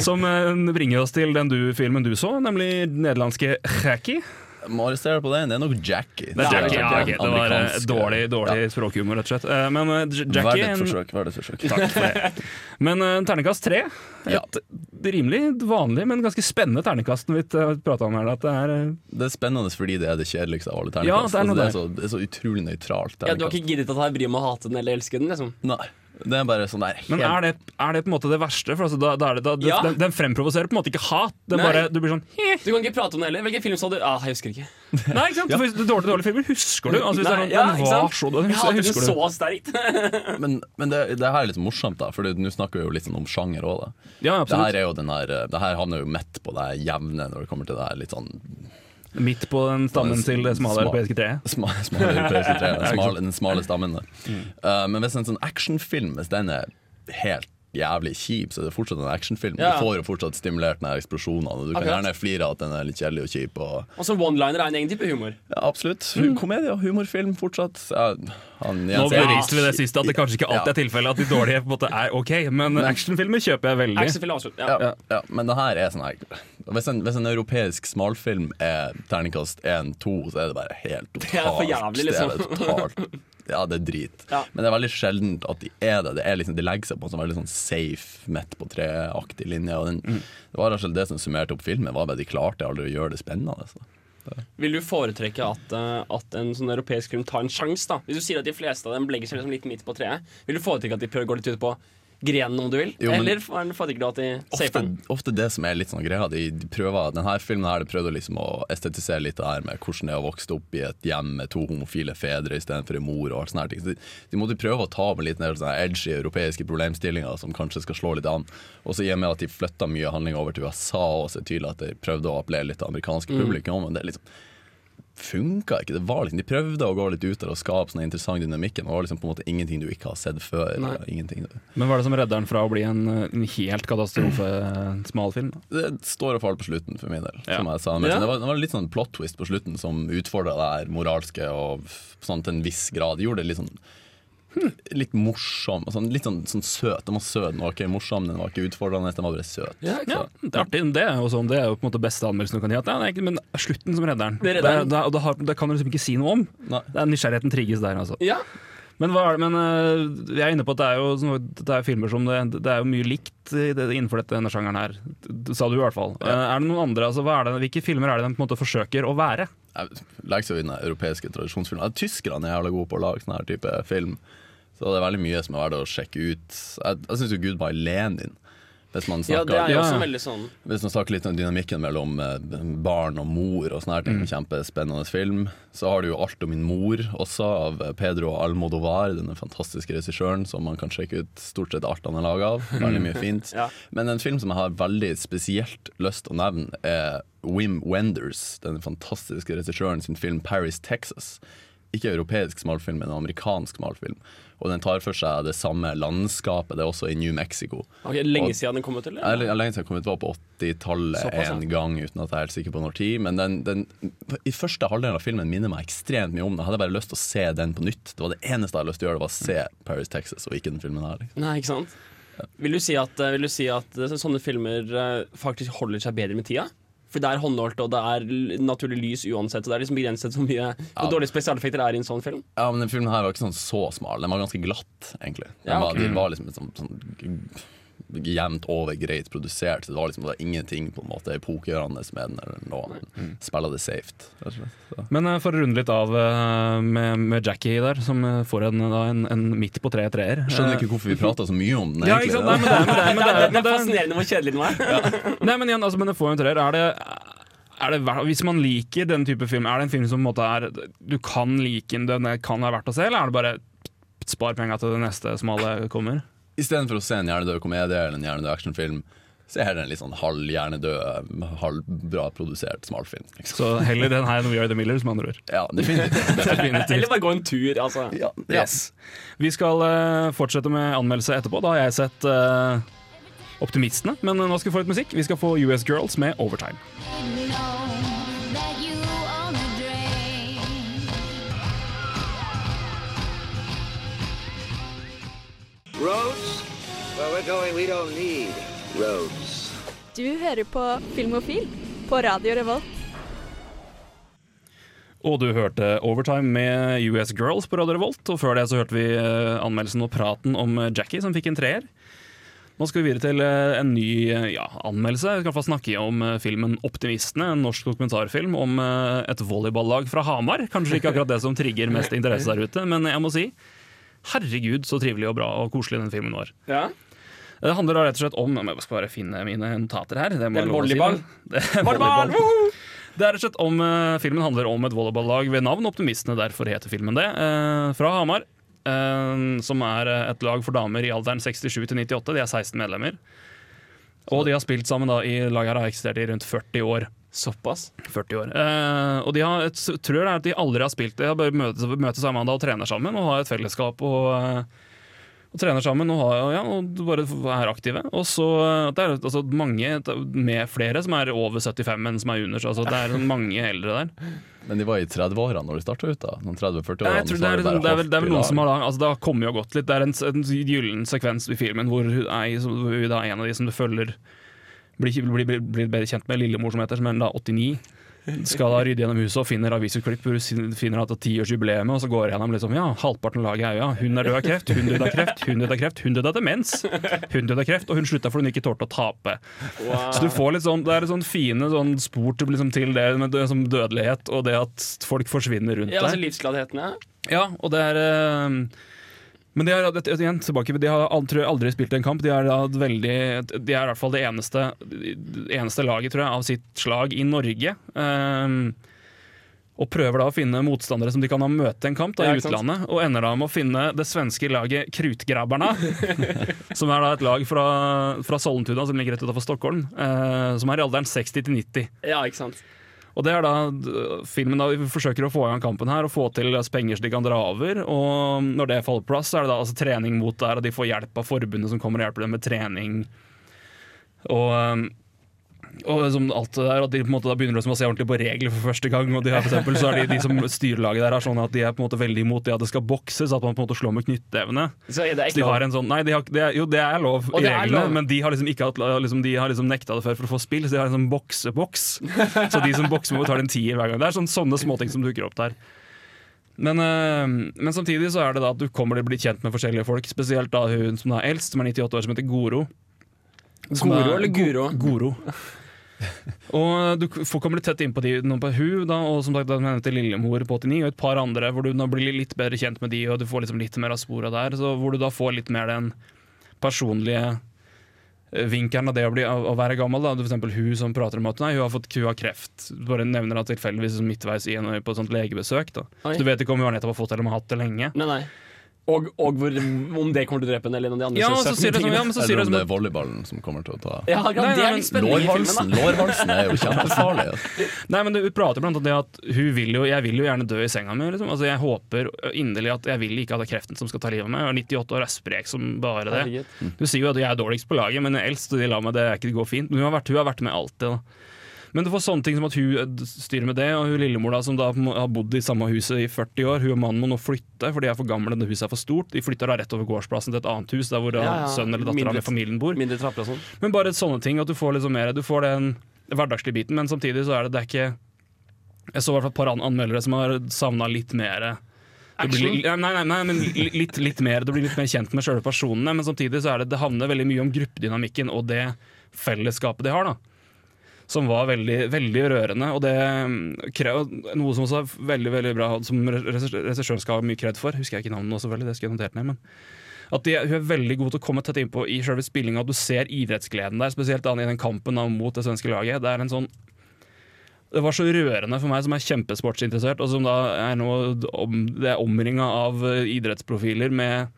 Speaker 3: Som bringer oss til den du, filmen du så, nemlig nederlandske Jackie.
Speaker 4: Må arrestere på den. Det er nok Jackie.
Speaker 3: Det, er Jackie, ja, okay. det var eh,
Speaker 4: Amerikansk,
Speaker 3: dårlig, ja. språkhumor, rett og slett. Eh, Men eh, Jackie
Speaker 4: et
Speaker 3: en,
Speaker 4: forsøk. Vær et forsøk.
Speaker 3: Takk for det. Men terningkast tre.
Speaker 4: Ja.
Speaker 3: Et rimelig vanlig, men ganske spennende terningkast vi om her. At det er
Speaker 4: Det er spennende fordi det er det kjedeligste av alle
Speaker 3: Ja, det er
Speaker 4: altså, det, er så, det er så utrolig nøytralt.
Speaker 5: Ja, du har ikke giddet å ta deg bryet med å hate den eller elske den? liksom
Speaker 4: Nei. Det er bare sånn der
Speaker 3: Men er det, er det på en måte det verste? For altså, da, da er det, da,
Speaker 5: Ja.
Speaker 3: den, den fremprovoserer på en måte ikke hat. Den
Speaker 5: Nei.
Speaker 3: bare, du blir sånn
Speaker 5: Du kan ikke prate om det heller. Hvilken film så du? Ah, jeg husker ikke.
Speaker 3: Nei, ikke sant? For hvis det er dårlige, dårlige filmer husker du. Altså, hvis det er
Speaker 5: Nei,
Speaker 3: sånn,
Speaker 5: ja,
Speaker 3: den
Speaker 5: ikke
Speaker 3: var så dårlig,
Speaker 5: Jeg
Speaker 3: husker,
Speaker 5: hater den
Speaker 3: husker du.
Speaker 5: så sterkt.
Speaker 4: Men, men det, det her er litt morsomt, da for det- nå snakker vi jo litt sånn om sjanger òg.
Speaker 3: Ja,
Speaker 4: Det
Speaker 3: absolutt.
Speaker 4: her er jo den her, det her havner jo midt på det jevne når det kommer til det her litt sånn
Speaker 3: Midt på den stammen til det smale
Speaker 4: Smal-
Speaker 3: europeiske treet.
Speaker 4: sma, smale europeiske treet, den, smale, den smale stammen.
Speaker 3: Mm.
Speaker 4: Uh, men hvis en sånn actionfilm Hvis den er helt jævlig kjip, så det er fortsatt en actionfilm.
Speaker 5: Ja.
Speaker 4: Du får jo fortsatt stimulert den her eksplosjonene, du kan
Speaker 5: Akkurat.
Speaker 4: gjerne flire at den er litt kjedelig og kjip. Og,
Speaker 5: Og så one-liner er en egen type humor.
Speaker 4: ja, absolutt. Mm. Komedie og humorfilm fortsatt. Ja, han,
Speaker 3: Nå
Speaker 4: Jens-
Speaker 3: vi det siste, at det kanskje ikke alltid er tilfellet at de dårlige på en måte er ok, men actionfilmer kjøper jeg veldig.
Speaker 5: Actionfilm, absolutt. Ja.
Speaker 4: Ja, ja, men det her er sånn her Hvis en, hvis en europeisk smalfilm er terningkast 1-2, så er det bare helt totalt
Speaker 5: Det er for jævlig, liksom.
Speaker 4: Ja, det er drit.
Speaker 5: Ja.
Speaker 4: Men det er veldig sjeldent at de er det. Det, er liksom, de legger seg på en sånn veldig sånn safe, midt på treaktig linje. Den,
Speaker 5: Mm.
Speaker 4: Det var rett det som summerte opp filmen. Var bare De klarte aldri å gjøre det spennende. Så.
Speaker 5: Vil du foretrekke at, eh, at en sånn europeisk film tar en sjanse? Hvis du sier at de fleste av dem legger seg liksom litt midt på treet, vil du foretrekke at de prøver å gå litt ut på grenen om du vil?
Speaker 4: Jo,
Speaker 5: Eller får du ikke de til
Speaker 4: Ofte, ofte det som er litt sånn greia de, de prøver, Denne filmen her de prøvde liksom å estetisere litt det her med hvordan det er å vokse opp i et hjem med to homofile fedre istedenfor en mor. og alt sånne ting. Så de, de måtte prøve å ta med litt ned sånne edgy europeiske problemstillinger som kanskje skal slå litt an. Og så i og med at de flytta mye handling over til USA, og så er det tydelig at de prøvde å appellere litt til amerikanske
Speaker 5: Mm.
Speaker 4: Men det er liksom funka ikke. Det var liksom, de prøvde å gå litt ut der og skape sånn interessant dynamikk. Det var liksom på en måte ingenting du ikke har sett før.
Speaker 3: Men hva er det som redder den fra å bli en, en helt katastrofe-smalfilm?
Speaker 4: det står og faller på slutten for min del.
Speaker 3: Ja.
Speaker 4: Som jeg sa. Men
Speaker 5: Ja.
Speaker 4: det, var, det var litt sånn plot twist på slutten som utfordra det her moralske og sånn til en viss grad. Gjorde det litt sånn Litt morsom. Sånn, litt sånn, sånn søt. Den var søt, den var ikke morsom, den var ikke utfordrende, den var bare søt.
Speaker 5: Ja,
Speaker 3: Ja, det er artig. Det også, sånn, det er jo på en måte beste anmeldelsen du kan gi. At det egentlig, men slutten som redder den.
Speaker 5: Det.
Speaker 3: Det, det, det, har, det kan du liksom ikke si noe om.
Speaker 4: Nei.
Speaker 3: Det er Nysgjerrigheten trigges der, altså.
Speaker 5: Ja.
Speaker 3: Men, hva er det, men uh, jeg er inne på at det er jo, sånn- det er filmer som det, det er jo mye likt det, innenfor denne sjangeren her. Det sa du i hvert fall. Eh, Er det noen andre, altså, hva er det, Hvilke filmer er det de på en måte forsøker å være?
Speaker 4: Jeg legger seg i den europeiske tradisjonsfilmen. Ja, Tyskerne er jævla gode på å lage sånn her type film. Så det er veldig mye som er verdt å sjekke ut. Jeg, jeg syns jo Goodbye Lenin Hvis man
Speaker 5: ja,
Speaker 4: snakker,
Speaker 5: er
Speaker 3: Ja.
Speaker 5: sånn
Speaker 4: Hvis man snakker litt om dynamikken mellom eh, barn og mor og sånne her ting, kjempespennende film. Så har du jo Alt om min mor også, av eh, Pedro Almodovar, denne fantastiske regissøren som man kan sjekke ut stort sett alt han er laga av. Veldig mye fint.
Speaker 5: Ja.
Speaker 4: Men en film som jeg har veldig spesielt lyst til å nevne, er Wim Wenders, den fantastiske regissøren sin film 'Paris, Texas'. Ikke europeisk smalfilm, men amerikansk smalfilm. Og den tar for seg det samme landskapet. Det er også i New Mexico.
Speaker 5: Ok, Lenge
Speaker 4: Og-
Speaker 5: siden den kom ut, eller?
Speaker 4: er lenge siden den kom ut var på 80-tallet en gang, uten at jeg er helt sikker på når tid. Men den, den, i første halvdelen av filmen minner meg ekstremt mye om den. Jeg hadde bare lyst til å se den på nytt. Det var det eneste jeg hadde lyst til å gjøre, det var å se Paris, Texas, og ikke den filmen her. Liksom.
Speaker 5: Nei, ikke sant? Vil du si at, eh, vil du si at eh, sånne filmer eh, faktisk holder seg bedre med tida? For det er håndholdt, og det er naturlig lys uansett. Og det er liksom begrenset så mye hvor dårlige spesialeffekter det er i en sånn film.
Speaker 4: Ja, men den filmen her var ikke sånn så smal. Den var ganske glatt, egentlig. Den
Speaker 5: Ja,
Speaker 4: var,
Speaker 5: ok.
Speaker 4: de var liksom sånn, sånn jevnt over greit produsert. Så det var liksom det var ingenting på en måte epokegjørende med den. eller noe. spiller det safe. slett.
Speaker 3: Men eh, for å runde litt av eh, med, med Jackie der, som eh, får en, da, en, en midt på tre treer.
Speaker 4: Skjønner ikke hvorfor vi prata så mye om den, egentlig.
Speaker 3: Ja, Nei, men det, men det, men det,
Speaker 5: Det
Speaker 3: det, er-
Speaker 5: fascinerende hvor kjedelig den er.
Speaker 3: Nei, men igjen, altså, men det får en treer. Er det, er det, hvis man liker den type film, er det en film som på en måte er Du kan like den, den kan være verdt å se, eller er det bare spar penga til det neste som alle kommer?
Speaker 4: Istedenfor å se en hjernedød komedie eller en hjernedød actionfilm, Så er det en litt sånn halvhjernedød, halvbra produsert smalfilm. Liksom.
Speaker 3: Så heller den her enn We Are The Millers, med andre ord.
Speaker 4: Ja, definitivt.
Speaker 3: Definitivt.
Speaker 5: Eller bare gå en tur, altså.
Speaker 4: Ja,
Speaker 3: Yes. Vi skal uh, fortsette med anmeldelse etterpå. Da har jeg sett uh, Optimistene, men nå skal vi få litt musikk. Vi skal få US Girls med Overtime.
Speaker 2: Roads? Where we're going, we don't need roads.
Speaker 10: Du hører på Filmofil på Radio Revolt.
Speaker 3: Og du hørte Overtime med US Girls på Radio Revolt. Og før det så hørte vi eh, anmeldelsen og praten om eh, Jackie, som fikk en treer. Nå skal vi videre til eh, en ny ja, anmeldelse. Vi skal fall snakke om filmen 'Optimistene', en norsk dokumentarfilm om et volleyballag fra Hamar. Kanskje ikke akkurat det som trigger mest interesse der ute, men jeg må si herregud så trivelig og bra og koselig den filmen var.
Speaker 5: Ja.
Speaker 3: Det handler da rett og slett om Jeg skal bare finne mine notater her. Det, må
Speaker 5: Det er volleyball.
Speaker 3: Det er
Speaker 5: Volleyball!
Speaker 3: volleyball. Det er rett og slett om, uh, Filmen handler om et volleyballag ved navn Optimistene, derfor heter filmen det. Uh, fra Hamar. Uh, som er eh, et lag for damer i alderen 67 til 98. De er 16 medlemmer. Og de har spilt sammen da i laget har eksistert i rundt 40 år.
Speaker 5: Såpass.
Speaker 3: 40 år. Eh, og de har et, tror det er at de aldri har spilt De har bare møtes, møtes sammen og trener sammen og har et fellesskap. og... eh, og trener sammen og, har, ja, og bare er aktive. Og så eh, Det er altså mange med flere som er over 75, enn som er under. Så altså, det er mange eldre der.
Speaker 4: Men de var i 30-åra når de starta ut, da? Noen 30-40
Speaker 3: Jeg
Speaker 4: årene,
Speaker 3: det, er, det, er vel, det er vel noen som har altså Det har kommet og gått litt. Det er en, en gyllen sekvens i filmen hvor hun er, hvor hun da er en av de som du følger blir, blir, blir, blir bedre kjent med lillemor, som heter, som er da 89. Skal da rydde gjennom huset og finner avisutklipp hvor hun finner at det er tiårsjubileet, og så går jeg gjennom liksom, ja, halvparten av laget er ja, hun er død av kreft, hun døde av kreft, hun døde av kreft, hun døde av demens, hun døde av kreft, og hun slutta fordi hun ikke tålte å tape. Så du får litt sånn, det er sånn fine sånn spor til, liksom, til det med dø- som dødelighet og det at folk forsvinner rundt deg.
Speaker 5: Ja, altså livsgladheten, ja.
Speaker 3: Ja, og det er eh, Men de har, det- igjen, tilbake, de har aldri, aldri spilt en kamp. De veldig, de er i hvert fall det eneste, eneste laget tror jeg, av sitt slag i Norge. Um, og prøver da å finne motstandere som de kan ha møte en kamp da, i utlandet. Og ender da med å finne det svenske laget Krutgrabberna. som er da et lag fra, fra Sollentuna, som ligger rett utenfor Stockholm. Uh, som er i alderen 60 til 90.
Speaker 5: Ja, ikke sant.
Speaker 3: Og det er da filmen da vi forsøker å få i gang kampen her og få til penger så de kan dra over. Og når det faller på plass, så er det da altså, trening mot der, og de får hjelp av forbundet som kommer og hjelper dem med trening. Og, um, og som alt det der, og de på en måte da begynner de å se ordentlig på regler for første gang. Og de har for eksempel, så er de, de som styrelaget der er sånn at de er på en måte veldig imot det at det skal bokses, at man på en måte slår med knyttnevene.
Speaker 5: Så er det
Speaker 3: Så de har en sånn, nei, de har, det er, jo, det er lov
Speaker 5: Og
Speaker 3: i reglene,
Speaker 5: lov.
Speaker 3: men de har liksom ikke hatt, liksom, de har liksom nekta det før for å få spill, så de har en sånn bokseboks. så de som bokser, må betale en tier hver gang. Det er sånn, sånne småting som dukker opp der. Men, øh, men samtidig så er det da at du kommer til å bli kjent med forskjellige folk, spesielt da hun som er eldst, som er 98 år, som heter Goro. Som
Speaker 5: Goro
Speaker 3: er-
Speaker 5: eller Guro?
Speaker 3: Goro. Og du kommer litt tett inn på de noen på hun, da, og som sagt, da nevnte Lillemor på 89, og et par andre, hvor du da blir litt bedre kjent med de, og du får liksom litt mer av spora der, så hvor du da får litt mer den personlige eh, vinkelen av det å, bli, av å være gammel. Da. For eksempel hun som prater om at nei, hun har fått kua kreft. Bare nevner det tilfeldigvis midtveis i en, på et sånt legebesøk. Da.
Speaker 5: Oi.
Speaker 3: Så du vet ikke om hun har nettopp har fått eller har hatt det lenge.
Speaker 5: Nei, nei. Og, og hvor, om det kommer til å drepe henne, eller en av de andre
Speaker 3: Ja, så sier det ja, men så sier
Speaker 4: Eller
Speaker 3: det
Speaker 4: om det er volleyballen som kommer til å ta
Speaker 5: Ja, ja,
Speaker 3: Nei,
Speaker 5: det
Speaker 3: nei,
Speaker 5: er litt spennende
Speaker 4: Lårhalsen, lårhalsen er jo kjempefarlig. altså.
Speaker 3: Nei, men du prater blant annet det at hun vil jo, jeg vil jo gjerne dø i senga mi. Liksom. Altså, jeg håper inderlig at jeg vil ikke at det er kreften som skal ta livet av meg. Jeg er 98 år, er sprek som bare det. Du sier jo at jeg er dårligst på laget, men eldst, og de lar meg det ikke gå fint. Men hun har vært, hun har vært med alltid. Da. Men du får sånne ting som at hun eh, styrer med det, og hun lillemor da, som da har bodd i samme huset i 40 år, hun og mannen må nå flytte, for de er for gamle, det huset er for stort. De flytter da rett over gårdsplassen til et annet hus, der hvor
Speaker 5: Ja, ja.
Speaker 3: sønnen eller dattera med familien bor.
Speaker 5: Mindre trapper og sånn.
Speaker 3: Men bare sånne ting, at du får liksom mer Du får den hverdagslige biten, men samtidig så er det, det er ikke Jeg så i hvert fall et par anmeldere som har savna litt mer det blir, nei, nei, nei, men litt, litt mer Du blir litt mer kjent med sjøle personene, men samtidig så er det Det handler veldig mye om gruppedynamikken og det fellesskapet de har, da. Som var veldig, veldig rørende. Og det mm, noe som også er veldig veldig bra, som regissøren skal ha mye kred for. Husker jeg ikke navnet nå, selvfølgelig, det skal jeg notert ned. men at de, Hun er veldig god til å komme tett innpå i selve spillinga. Du ser idrettsgleden der, spesielt i den kampen mot det svenske laget. Det er en sånn det var så rørende for meg som er kjempesportsinteressert, og som da er om, det er omringa av eh, idrettsprofiler med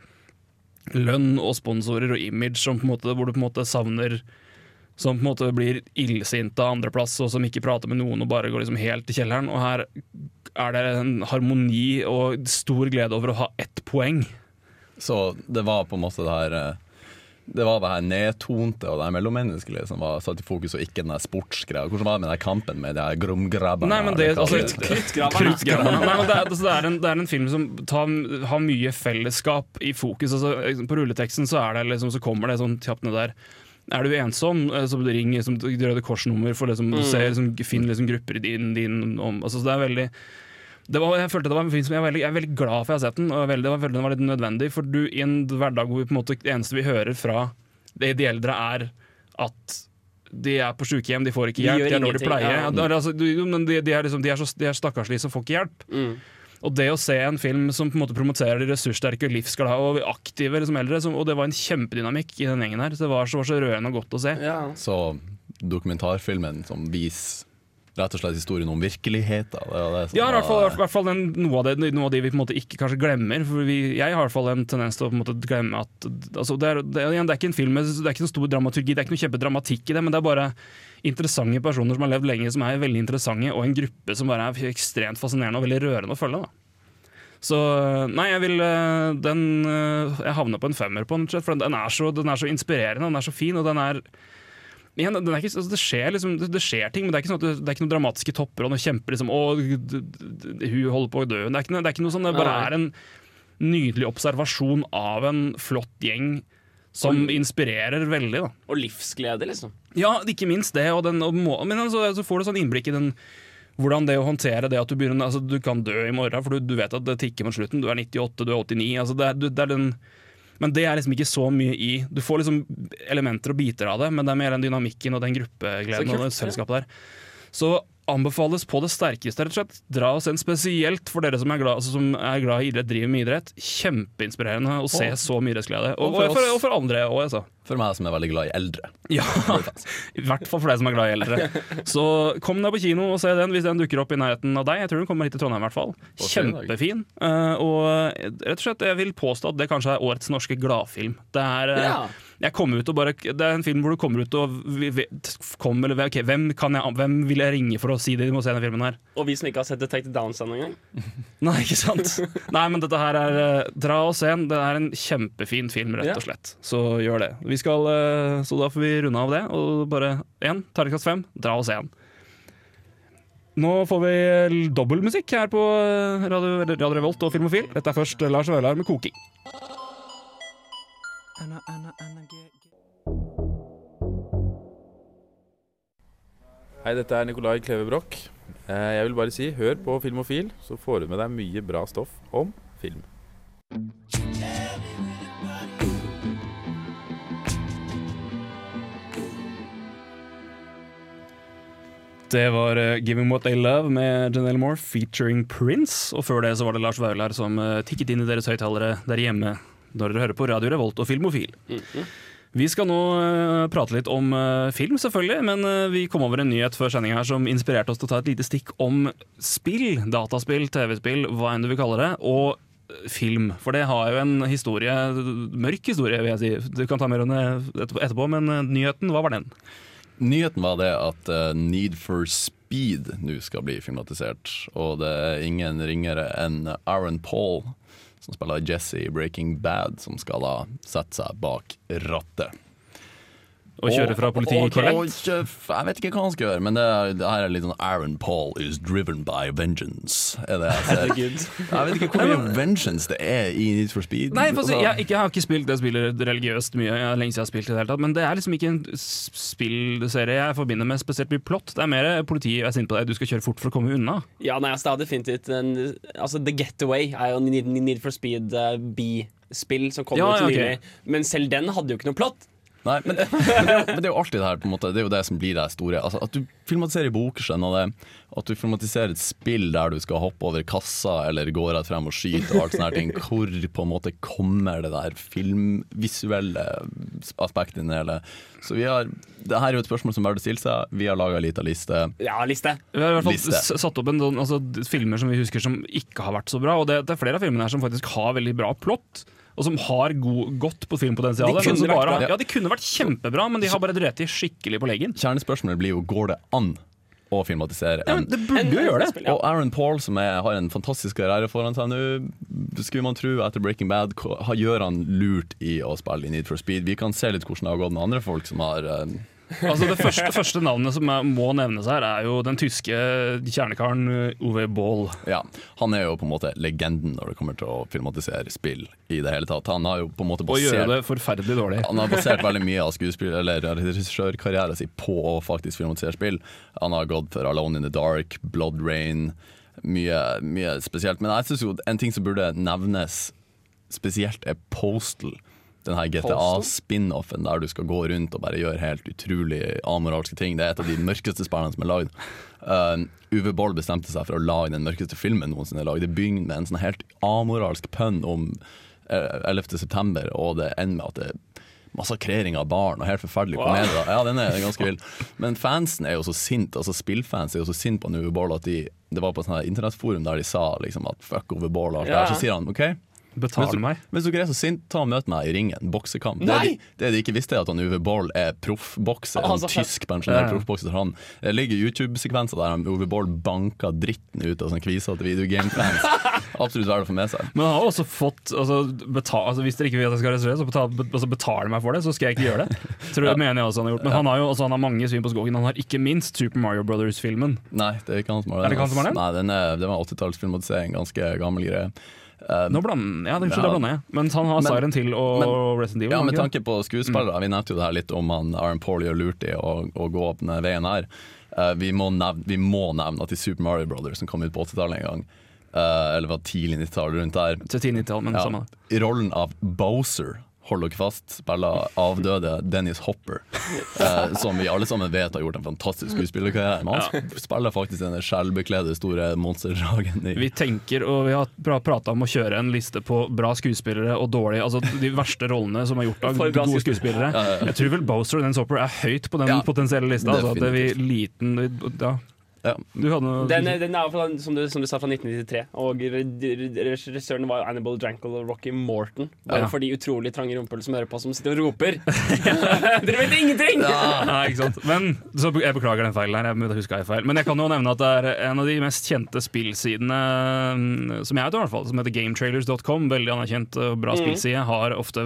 Speaker 3: lønn og sponsorer og image som på en måte, hvor du på en måte savner som på en måte blir illsinte av andreplass, og som ikke prater med noen og bare går liksom helt til kjelleren. Og her er det en harmoni og stor glede over å ha ett poeng.
Speaker 4: Så det var på en måte det her eh, Det var det her nedtonte og det her mellommenneskelige som var satt i fokus, og ikke den der sportsgreia. Hvordan var det med den der kampen med de her gromgrabberne?
Speaker 3: Nei, men det, altså, Kruttgrabberne. Nei, men det, er, altså, det, er en, det er en film som tar, har mye fellesskap i fokus. Altså, på rulleteksten så, er det liksom, så kommer det sånn kjapt ned der. Er du ensom, eh, så ring som Røde Kors-nummer. For liksom,
Speaker 5: Mm.
Speaker 3: du ser, liksom, Finn liksom, grupper i din, din om, altså, så det er veldig det var, jeg følte det var en film som jeg er veldig, jeg er veldig glad for jeg har sett den. Og veldig, jeg følte den var litt nødvendig For du, i en hverdag hvor vi på en måte, det eneste vi hører fra de, de eldre, er at de er på sykehjem, de får ikke hjelp,
Speaker 5: de,
Speaker 3: de er dårlig pleie.
Speaker 5: ja.
Speaker 3: Altså, de, de, er liksom, de, er så, de er stakkarslige som får ikke hjelp.
Speaker 5: Mm.
Speaker 3: Og det å se en film som på en måte promoterer de ressurssterke, livsglade og aktive liksom eldre, som, og det var en kjempedynamikk i den gjengen her. Så det var så, var så rørende og godt å se.
Speaker 4: Så dokumentarfilmen som viser rett og slett historien om virkeligheten. Det det
Speaker 3: Ja, i hvert fall, hvert fall den, noe, av det, noe av det, vi på en måte ikke kanskje glemmer. For vi, jeg har i hvert fall en tendens til å på en måte glemme at altså det, er, det, igjen, det er ikke en film Det er ikke noen stor dramaturgi, det er ikke noe kjempedramatikk i det, men det er bare interessante personer som har levd lenge, som er veldig interessante, og en gruppe som bare er ekstremt fascinerende og veldig rørende å følge. da så nei, jeg vil eh, Den eh, Jeg havner på en femmer på den, slett, for den er, så, den er så inspirerende, den er så fin, og den er Igjen, den ikke, altså det, skjer liksom, det, skjer ting, men det er ikke, sånn det, det er ikke noen dramatiske topper og noen kjemper liksom, å, hun holder på å dø. Det er ikke, noe- det er ikke noe sånn, det bare er en nydelig observasjon av en flott gjeng som inspirerer veldig. da
Speaker 5: Og livsglede, liksom.
Speaker 3: ja, ikke minst det. Og den, og må, men altså, så får du sånn innblikk i den hvordan det å håndtere det at du begynner Altså, du kan dø i morgen, for du, du vet at det tikker mot slutten. Du er 98, du er 89. Altså, det, er, du, det er den Men det er liksom ikke så mye i Du får liksom elementer og biter av det, men det er mer den dynamikken og den gruppegleden og det selskapet der. Så anbefales på det sterkeste, rett og slett. Dra og se den spesielt for dere som er glad, altså, som er glad i idrett, driver med idrett. Kjempeinspirerende å se så mye idrettsglede. Og,
Speaker 4: og for,
Speaker 3: og for andre òg, altså.
Speaker 4: For meg som er veldig glad i eldre.
Speaker 3: Ja, i hvert fall for deg som er glad i eldre. Så kom deg på kino og se den hvis den dukker opp i nærheten av deg. Jeg tror den kommer hit til Trondheim i hvert fall. Kjempefin. Eh, og rett og slett, jeg vil påstå at det kanskje er årets norske gladfilm. Det er, eh,
Speaker 5: Ja.
Speaker 3: Jeg kom ut og bare, det er en film hvor du kommer ut og vi- kom, eller, okay, hvem, kan jeg, hvem vil jeg ringe for å si det, de må se denne filmen her?
Speaker 5: Og vi som ikke har sett Detective Downs ennå engang.
Speaker 3: Nei, ikke sant? Nei, men dette her er eh, Dra og se den. Det er en kjempefin film, rett og slett. Så gjør det. Vi skal, eh, så da får vi runde av det. Og bare én, terningkast fem, dra og se den. Nå får vi eh, dobbeltmusikk her på Radio, Radio Revolt og Filmofil. Dette er først Lars Vaular med 'Koking'.
Speaker 11: Hei, dette er Nikolai Kleve Broch. Eh, Jeg vil bare si, hør på Filmofil, så får du med deg mye bra stoff om film.
Speaker 3: Det var eh, 'Giving What They Love' med Janelle Moore featuring Prince. Og før det så var det Lars Vaular som eh, tikket inn i deres høyttalere der hjemme når dere hører på Radio Revolt og Filmofil. Vi skal nå eh, prate litt om eh, film, selvfølgelig, men eh, vi kom over en nyhet før sendinga her som inspirerte oss til å ta et lite stikk om spill. Dataspill, TV-spill, hva enn du vil kalle det. Og film. For det har jo en historie, mørk historie, vil jeg si. Du kan ta mer om det etterpå- men nyheten, hva var den?
Speaker 4: Nyheten var det at Need for Speed nå skal bli filmatisert. Og det er ingen ringere enn Aaron Paul, som spiller Jesse i Breaking Bad, som skal da sette seg bak rattet.
Speaker 3: Og kjøre fra politiet korrekt?
Speaker 4: Jeg vet ikke hva han skal gjøre, men det, er, det her er litt sånn Aaron Paul is driven by vengeance. Er det jeg ser. Jeg vet ikke hvor mye vengeance det er i Need for Speed.
Speaker 3: Nei, for
Speaker 4: Altså,
Speaker 3: jeg, ikke, jeg har ikke spilt Jeg spiller religiøst mye. Jeg har lenge siden jeg har spilt det hele tatt Men det er liksom ikke en spillserie jeg forbinder med spesielt mye plott. Det er mer politiet er sint på deg, du skal kjøre fort for å komme unna.
Speaker 5: Ja, nei, altså, det er definitivt en, altså, The Getaway er jo Need, Need for Speed uh, B-spill som kom
Speaker 3: Ja,
Speaker 5: ut nylig, okay. Men selv den hadde jo ikke noe plott.
Speaker 4: Nei, men, men, det jo, men det er jo alltid det her på en måte. Det er jo det som blir det store. Altså, At du filmatiserer bokersen skjønner det? At du filmatiserer et spill der du skal hoppe over kassa Eller gå rett frem og skyte og alt sånne her ting. Hvor på en måte kommer det der filmvisuelle aspektet inn i det hele? Så vi har Det her er jo et spørsmål som burde stille seg. Vi har laget ei lita liste.
Speaker 5: Ja, liste.
Speaker 3: Vi har i hvert fall satt opp en sånn altså, filmer som vi husker som ikke har vært så bra. Og det, det er flere av filmene her som faktisk har veldig bra plott. Og som har god, godt på filmpotensial.
Speaker 5: De.
Speaker 3: Ja, de kunne vært kjempebra, men de har bare drept de skikkelig på leggen.
Speaker 4: Kjernespørsmålet blir jo går det an å filmatisere
Speaker 3: Ja, det burde jo gjøre det.
Speaker 4: Og Aaron Paul, som er, har en fantastisk karriere foran seg nå, skulle man tro etter Breaking Bad, gjør han lurt i å spille i Need for Speed. Vi kan se litt hvordan det har gått med andre folk som har eh,
Speaker 3: Altså Det første, første navnet som må nevnes her, er jo den tyske kjernekaren uh, Ove Baall.
Speaker 4: Ja, Han er jo på en måte legenden når det kommer til å filmatisere spill i det hele tatt. Han har jo på en måte basert,
Speaker 3: Og gjøre det forferdelig dårlig.
Speaker 4: Han har basert veldig mye av skuespill Eller regissørkarrieren sin på å faktisk filmatisere spill. Han har gått for Alone in the Dark, Blood Rain, mye, mye spesielt. Men jeg synes jo en ting som burde nevnes spesielt, er Postal. Den her GTA-spin-offen der du skal gå rundt og bare gjøre helt utrolig amoralske ting. Det er et av de mørkeste spillene som er lagd. Uh, Uwe Boll bestemte seg for å lage den mørkeste filmen noensinne lagd. Det begynner med en sånn helt amoralsk pønn om eh, 11. september, og det ender med at det er massakrering av barn og helt forferdelig
Speaker 5: Wow.
Speaker 4: komedie. Ja, den er ganske vill. Men fansen er jo så sint, altså spillfans er jo så sint på Uwe Boll at de Det var på et internettforum der de sa liksom at fuck Uwe Boll og alt
Speaker 5: Ja.
Speaker 4: der. Så sier han OK,
Speaker 3: Betal
Speaker 4: hvis, du,
Speaker 3: meg.
Speaker 4: hvis dere er så sint, ta og møt meg i ringen. Boksekamp. Det, de, det de ikke visste, er at han Uwe Boll er proffbokser. En
Speaker 5: Altså,
Speaker 4: tysk pensjonert
Speaker 3: Ja.
Speaker 4: proffbokser. Han- Det ligger YouTube-sekvenser der han Uwe Boll banker dritten ut av sånne kvisete videogame-fans. Absolutt verdt å få med seg.
Speaker 3: Men han har også fått altså, betal, altså, Hvis dere ikke vil at jeg skal regissere, så betal, be, altså, betaler meg for det, så skal jeg ikke gjøre det. Tror jeg mener jeg også han har gjort Men han har jo altså, han har mange svin på skogen. Han har ikke minst Super Mario Brothers-filmen.
Speaker 4: Nei, det er ikke han som har den.
Speaker 3: Er det ikke han som har den?
Speaker 4: Nei, den er, det var 80-tallsfilmatisering. Ganske gammel greie. Eh,
Speaker 3: Nå blander, ja, det,
Speaker 4: Ja.
Speaker 3: blander jeg. Men han har Siren til og
Speaker 4: men-
Speaker 3: Resident Evil.
Speaker 4: Ja, Med tanke på skuespillere, vi nevnte jo det her litt om han Aaron Paul gjør lurt i å, å gå opp denne veien her. Uh, vi, må nevne, vi må nevne at i Super Mario Brothers, som kom ut på 80-tallet en gang, uh, eller var tidlig 90-tall rundt der.
Speaker 3: Til 10-90-tall, men
Speaker 4: ja,
Speaker 3: samme.
Speaker 4: i rollen av Bowser, hold dere fast, spiller avdøde Dennis Hopper, eh, som vi alle sammen vet har gjort en fantastisk skuespillerkarriere. Men han sp- spiller faktisk denne skjellbekledde store monsterdragen i
Speaker 3: Vi tenker, og vi har pra prata om å kjøre en liste på bra skuespillere og dårlige Altså de verste rollene som er gjort av gode
Speaker 5: skuespillere.
Speaker 3: skuespillere. Jeg tror vel Bowser og Dennis Hopper er høyt på den
Speaker 4: Ja,
Speaker 3: potensielle lista. Altså at det vi liten ja.
Speaker 4: Ja.
Speaker 3: Du hadde noe
Speaker 5: Den, den er fra, som, du, som du sa, fra 1993. Og re- re- regissøren var Annabelle Drankle og Rocky Morton. Bare
Speaker 3: Ja.
Speaker 5: for de utrolig trange rumpehull som hører på, som sitter og roper. Dere vet ingenting!
Speaker 3: Nei, ikke sant. Men så Jeg beklager den feilen her. Jeg husker jeg feil. Men jeg kan jo nevne at det er en av de mest kjente spillsidene mm, som jeg vet i hvert fall, som heter gametrailers.com. Veldig anerkjent og bra
Speaker 5: mm.
Speaker 3: spillside. Har ofte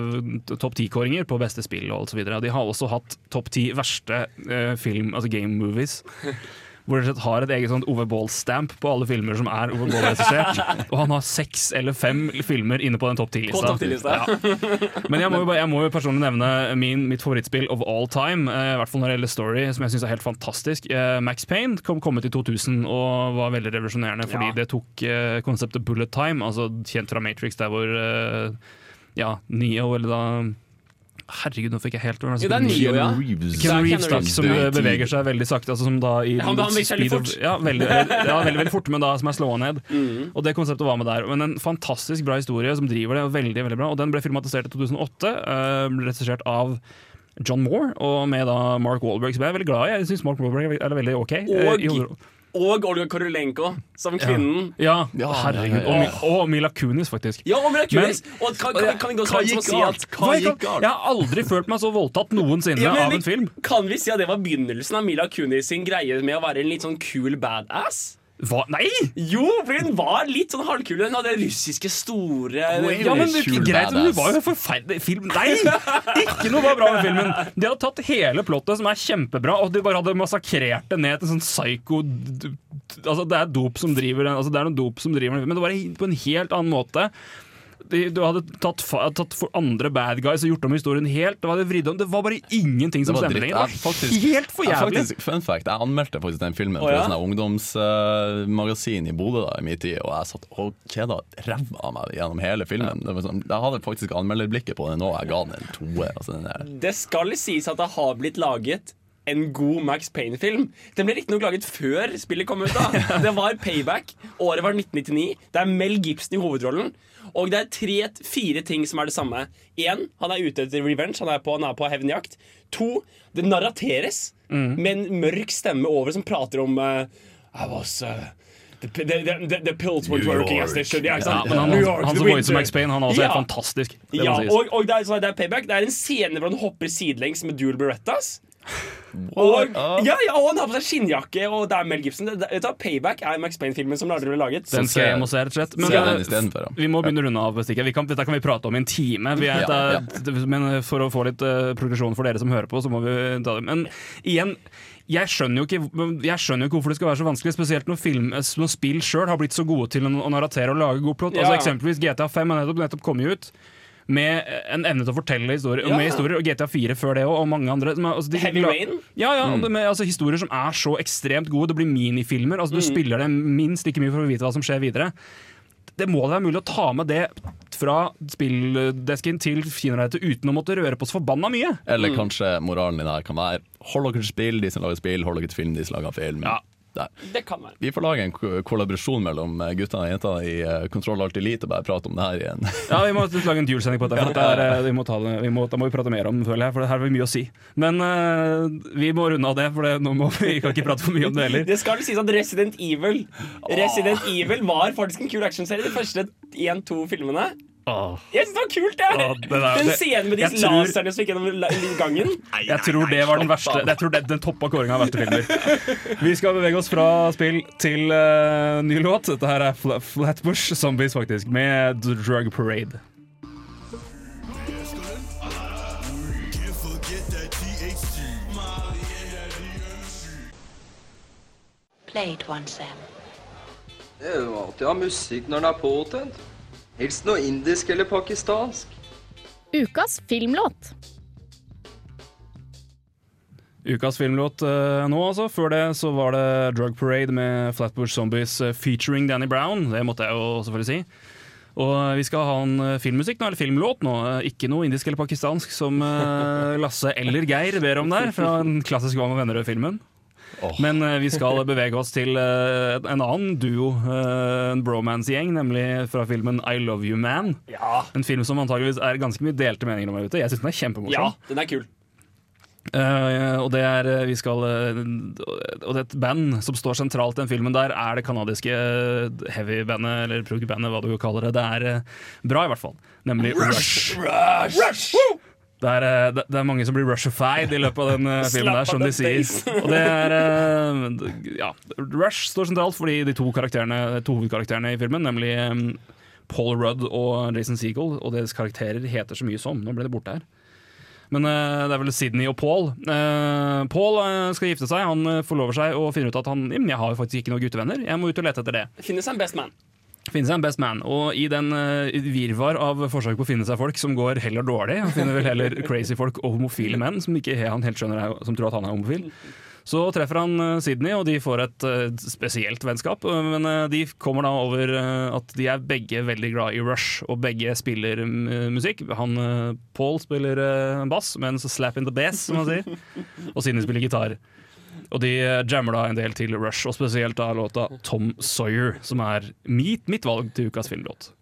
Speaker 3: topp ti-kåringer på beste spill og osv. De har også hatt topp ti verste eh, film, altså game movies. Hvor de har et eget sånt Ove Ball-stamp på alle filmer som er Ove Ball-regissert. Og han har seks eller fem filmer inne på den topp ti-lista.
Speaker 5: 10-lista.
Speaker 3: Ja. Men jeg må, jo, bare- jeg må jo personlig nevne min, mitt favorittspill of all time. eh, I hvert fall når det gjelder story, som jeg syns er helt fantastisk. Eh, Max Payne kom kommet i 2000 og var veldig revolusjonerende fordi
Speaker 5: Ja.
Speaker 3: det tok eh, konseptet bullet time, altså kjent fra Matrix, der hvor ja, Neo eller da Herregud, nå fikk jeg helt
Speaker 5: Jo, det er Neo, ja.
Speaker 4: Reeves.
Speaker 5: Er
Speaker 3: Reeves, da, som eh, beveger seg veldig sakte. Altså som da i
Speaker 5: Han- han beveger veldig
Speaker 3: of-
Speaker 5: fort.
Speaker 3: Ja, veldig, ja, veldig, veldig fort, men da som er slåa ned.
Speaker 5: Mm.
Speaker 3: Og det konseptet var med der. Men en fantastisk bra historie som driver det, og veldig, veldig bra. Og den ble filmatisert i 2008. Uh, ble regissert av John Moore, og med da Mark Wahlberg, som jeg er veldig glad i. Jeg syns Mark Wahlberg er veldig ok. Og i hovedrollen.
Speaker 5: Og Olga Korolenko som kvinnen.
Speaker 3: Ja,
Speaker 4: Ja,
Speaker 3: herregud. Og, og Mila Kunis, faktisk.
Speaker 5: Ja, og Mila Kunis!
Speaker 3: Men-
Speaker 5: Og kan, kan, kan vi gå så langt som å si at
Speaker 4: Hva gikk galt?
Speaker 3: Jeg har aldri følt meg så voldtatt noensinne
Speaker 5: Ja, men
Speaker 3: av en film.
Speaker 5: Kan vi si at det var begynnelsen av Mila Kunis sin greie med å være en litt sånn kul badass?
Speaker 3: Hva? Nei!
Speaker 5: Jo, for hun var litt sånn halvkul. Hun hadde russiske store
Speaker 4: Hun er
Speaker 3: Ja, men det, greit, men det var jo en forferdelig film. Nei! Ikke noe var bra med filmen. De hadde tatt hele plottet, som er kjempebra, og de bare hadde massakrert det ned til sånn psycho Altså, det er dop som driver den, altså, det er noen dop som driver den, men det var på en helt annen måte. De, du hadde tatt, fa- tatt for andre bad guys og gjort om historien helt. Det var, det om. Det var bare ingenting som stemte lenger. Det var
Speaker 4: faktisk-
Speaker 3: helt for
Speaker 4: jeg
Speaker 3: jævlig.
Speaker 4: Faktisk, fun fact, jeg anmeldte faktisk den filmen for
Speaker 5: ja?
Speaker 4: et ungdomsmagasin ungdomsmagasin i Bodø da, i min tid, og jeg satt og kjeda ræva av meg gjennom hele filmen. Det var sånn, jeg hadde faktisk anmelderblikket på den nå, jeg ga den en toer. Altså,
Speaker 5: Det skal sies at det har blitt laget en god Max Payne-film. Den ble riktignok laget før spillet kom ut. da Det var Payback. Året var 1999. Det er Mel Gibson i hovedrollen. Og det er tre-fire ting som er det samme. Én, han er ute etter revenge. Han er på, han er på hevnjakt. To, det narrateres med en mørk stemme over som prater om uh, I was uh, The, the, the, the pills weren't working as they should. Ja,
Speaker 3: men han,
Speaker 5: New York,
Speaker 3: han
Speaker 5: the
Speaker 3: som voicer. Max Payne, han er også
Speaker 5: Ja.
Speaker 3: helt fantastisk. Det
Speaker 5: Ja, og, og det, er, så det er payback. Det er en scene hvor han hopper sidelengs med dual berettas. Og, ja, ja, og han har på seg skinnjakke, og det er Mel Gibson. Det, det, det Payback er Max Payne-filmen som aldri ble laget.
Speaker 3: Den skal jeg hjem og se, rett og slett. Men
Speaker 4: vi,
Speaker 3: eh, vi må begynne å runde av. Vi kan, dette kan vi prate om i en time. Vi er,
Speaker 4: Ja,
Speaker 3: ja. Men for å få litt uh, progresjon for dere som hører på, så må vi ta det. Men igjen jeg skjønner, jo ikke, jeg skjønner jo ikke hvorfor det skal være så vanskelig, spesielt når, film, når spill sjøl har blitt så gode til å, narratere og lage god plott.
Speaker 5: Ja.
Speaker 3: Altså Eksempelvis GTA 5 har nettopp, nettopp kommet ut. Med en evne til å fortelle historier,
Speaker 5: Ja.
Speaker 3: med historier og GTA 4 før det òg, og mange andre. Som er, altså, de,
Speaker 5: Heavy Rain?
Speaker 3: Ja, ja, med altså, historier som er så ekstremt gode. Det blir minifilmer. Altså, du
Speaker 5: Mm.
Speaker 3: spiller det minst like mye for å vite hva som skjer videre. Det må da være mulig å ta med det fra spilldesken til kinoreitet uten å måtte røre på så forbanna mye.
Speaker 4: Eller
Speaker 5: Mm.
Speaker 4: kanskje moralen din her kan være Hold dere til spill, de som lager spill. Hold dere til film, de som lager film. Der.
Speaker 5: Det kan være.
Speaker 4: Vi får lage en kollaborasjon mellom gutta guttene og jenta i uh, Kontroll Alt Elite og bare prate om det her igjen.
Speaker 3: Ja, Vi må lage en dual-sending på dette. For dette er, eh, vi må ta det, vi må, da må vi prate mer om føler jeg, for her har vi mye å si. Men uh, vi må runde av det, for det, nå må vi kan ikke prate for mye om det heller.
Speaker 5: Det skal vel sies at Resident Evil Resident Evil var faktisk en kul actionserie. De første én-to filmene. Jeg synes det var kult, det!
Speaker 3: Åh, det der-
Speaker 5: den
Speaker 3: det-
Speaker 5: scenen med de
Speaker 3: jeg tror-
Speaker 5: laserne som gikk gjennom la- gangen.
Speaker 3: Jeg tror det var den verste Jeg tror det, Den toppa kåringa av verste filmer. Vi skal bevege oss fra spill til eh, ny låt. Dette her er Fla Flatbush Zombies, faktisk, med The Drug Parade.
Speaker 12: Play it once, Sam.
Speaker 13: Det er jo alltid å ha musikk når den er påtent. Helst noe indisk eller pakistansk.
Speaker 14: Ukas filmlåt.
Speaker 3: Ukas filmlåt eh, nå, altså. Før det så var det Drug Parade med Flatbush Zombies eh, featuring Danny Brown. Det måtte jeg jo selvfølgelig si. Og eh, vi skal ha en filmmusikk nå, eller filmlåt nå. Ikke noe indisk eller pakistansk som Lasse eller Geir ber om der, fra den klassiske Hva med venner-filmen. Men eh, vi skal bevege oss til eh, en annen duo, eh, en bromance-gjeng, nemlig fra filmen I Love You Man.
Speaker 5: Ja.
Speaker 3: En film som antageligvis er ganske mye delte meninger om her ute. Jeg syns den er
Speaker 5: Ja, den er kul.
Speaker 3: Uh, og det er vi skal Og det er et band som står sentralt i den filmen der, er det kanadiske heavy-bandet, eller prog-bandet, hva du kaller det. Det er bra, i hvert fall. Nemlig Rush!
Speaker 5: Rush. Rush!
Speaker 3: Det er, eh, det, det er mange som blir rushified i løpet av den eh, filmen der, som de sier. Og det er eh, Ja, Rush står sentralt fordi de to, karakterene, to hovedkarakterene i filmen, nemlig Paul Rudd og Jason Segel, og deres karakterer heter så mye som. Nå ble det borte her. Men det er vel Sydney og Paul. Paul skal gifte seg, han forlover seg og finner ut at han «Hm, jeg har jo faktisk ikke noen guttevenner. Jeg må ut og lete etter det.
Speaker 5: Finnes en best man.
Speaker 3: Finne seg en best man. Og i den uh, virvar av forsøk på å finne seg folk som går heller dårlig, han finner vel heller crazy folk og homofile menn som ikke han helt skjønner er, som tror at han er homofil. Så treffer han eh, Sydney, og de får et eh, spesielt vennskap. eh, Men eh, de kommer da over eh, at de er begge veldig glad i Rush, og begge spiller musikk. Han, eh, Paul spiller eh, bass, mens Slap in the bass, som man sier. Og Sydney spiller gitar. Og de eh, jammer da en del til Rush, og spesielt da låta Tom Sawyer, som er mitt, mitt valg til ukas filmlåt.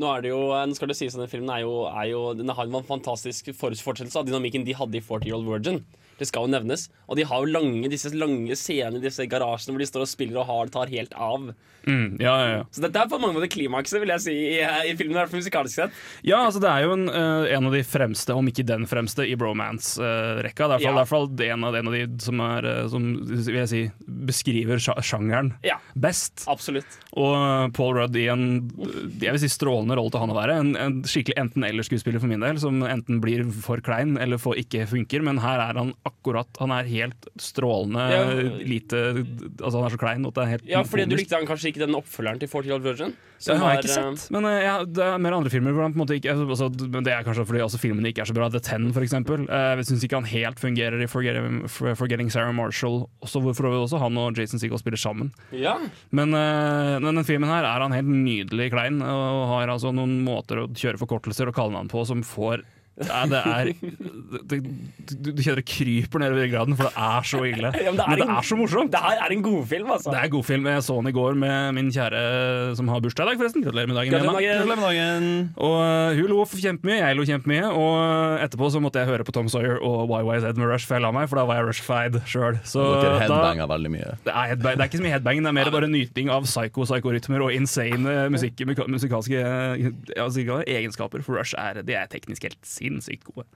Speaker 5: Nå er det jo, nå skal det sies at denne filmen er jo, er jo, den har en fantastisk forutsettelse av dynamikken de hadde i 40 Year Old Virgin. Det skal jo nevnes. Og de har jo lange, disse lange scener i disse garasjene hvor de står og spiller og har, tar helt av.
Speaker 3: Mm, ja, ja, ja.
Speaker 5: Så dette er på mange måter klimakset vil jeg si, i, i filmen. i hvert fall musikalisk sett.
Speaker 3: Ja, altså det er jo en, eh, en av de fremste, om ikke den fremste, i bromance-rekka. det er i hvert fall- det en av, de som, er, eh, som vil jeg si, beskriver sjangeren
Speaker 5: Ja.
Speaker 3: best.
Speaker 5: Absolutt.
Speaker 3: Og eh, Paul Rudd i en jeg vil si strålende rolle til han å være. En, en skikkelig enten-eller-skuespiller for min del, som enten blir for klein eller for ikke funker. Men her er han akkurat Han er helt strålende
Speaker 5: Ja.
Speaker 3: lite Altså Han er så klein at det er helt
Speaker 5: Ja, fordi du likte han kanskje ikke den oppfølgeren til 40 Year Old Virgin?
Speaker 3: Det har jeg ikke
Speaker 5: eh,
Speaker 3: sett. Men eh, ja, det er mer andre filmer hvor han på en måte ikke altså, men Det er kanskje fordi også filmene ikke er så bra. The Ten, for eksempel. Eh, Jeg syns ikke han helt fungerer i Forgetting, Forgetting Sarah Marshall. Også hvorfor også han og Jason Segel spiller sammen.
Speaker 5: Ja.
Speaker 3: Men uh, denne filmen her er han helt nydelig klein, og har altså noen måter å kjøre forkortelser og kallenavn på som får Ja, det er det, du, du kjenner det kryper nedover ryggraden, for det er så ille.
Speaker 5: Ja, men det er
Speaker 3: men det er så morsomt.
Speaker 5: Det her er en godfilm, altså.
Speaker 3: Det er godfilm. Jeg så den i går med min kjære som har bursdag i dag, forresten. Gratulerer med dagen.
Speaker 5: Gratulerer med dagen.
Speaker 3: Og uh, hun lo kjempemye, jeg lo kjempemye. Og etterpå så måtte jeg høre på Tom Sawyer og YYZ med Rush, for jeg la meg, for da var jeg Rush-fied sjøl. Så
Speaker 4: Dere
Speaker 3: da
Speaker 4: veldig mye.
Speaker 3: det er, headbang, det er ikke så mye headbang, det er mer bare nyting av psycho-psykorytmer og insane musikk, muka- musikalske ja, altså, egenskaper. For Rush er, de er teknisk helt sinnssykt gode.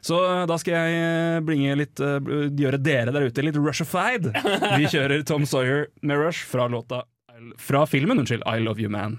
Speaker 3: Så eh, da skal jeg eh, bringe litt eh, gjøre dere der ute litt Rushified. Vi kjører Tom Sawyer med Rush fra låta Fra filmen, unnskyld, I Love You Man.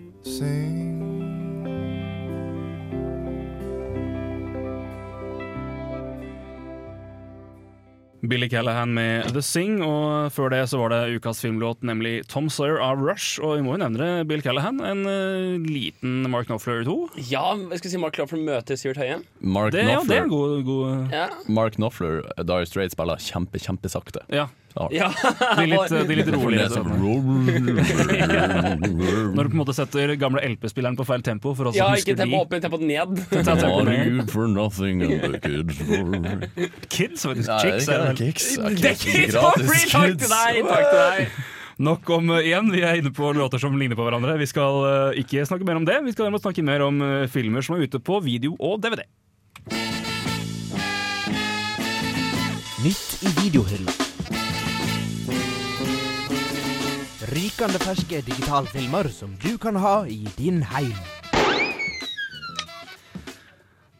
Speaker 15: sing.
Speaker 3: Billy Callahan med The Sing, og før det så var det ukas filmlåt, nemlig Tom Sawyer av Rush. Og vi må jo nevne det, Bill Callahan, en uh, liten Mark Knopfler 2.
Speaker 5: Ja, jeg skal si Mark Knopfler møter Sivert Høie.
Speaker 4: Mark
Speaker 3: Det, ja, det er
Speaker 4: Knopfler,
Speaker 3: en god, god
Speaker 5: Ja.
Speaker 4: Mark Knopfler Dire Straits spiller kjempe, kjempesakte.
Speaker 3: Ja.
Speaker 5: Ja.
Speaker 3: De litt, de litt rolige. Når du på en måte setter gamle LP-spilleren på feil tempo for oss
Speaker 5: Ja, ikke tempo opp, men tempo ned.
Speaker 4: Kids for
Speaker 3: Kids, faktisk.
Speaker 4: Nei,
Speaker 3: Chicks
Speaker 4: det
Speaker 3: er vel.
Speaker 4: Kicks.
Speaker 5: Det kids for free! Takk til deg! Takk til deg.
Speaker 3: Nok om uh, igjen, vi er inne på låter som ligner på hverandre. Vi skal uh, ikke snakke mer om det. Vi skal derimot snakke mer om uh, filmer som er ute på video og DVD.
Speaker 6: Nytt i videohylla. Rykende ferske digitalfilmer som du kan ha i din heim.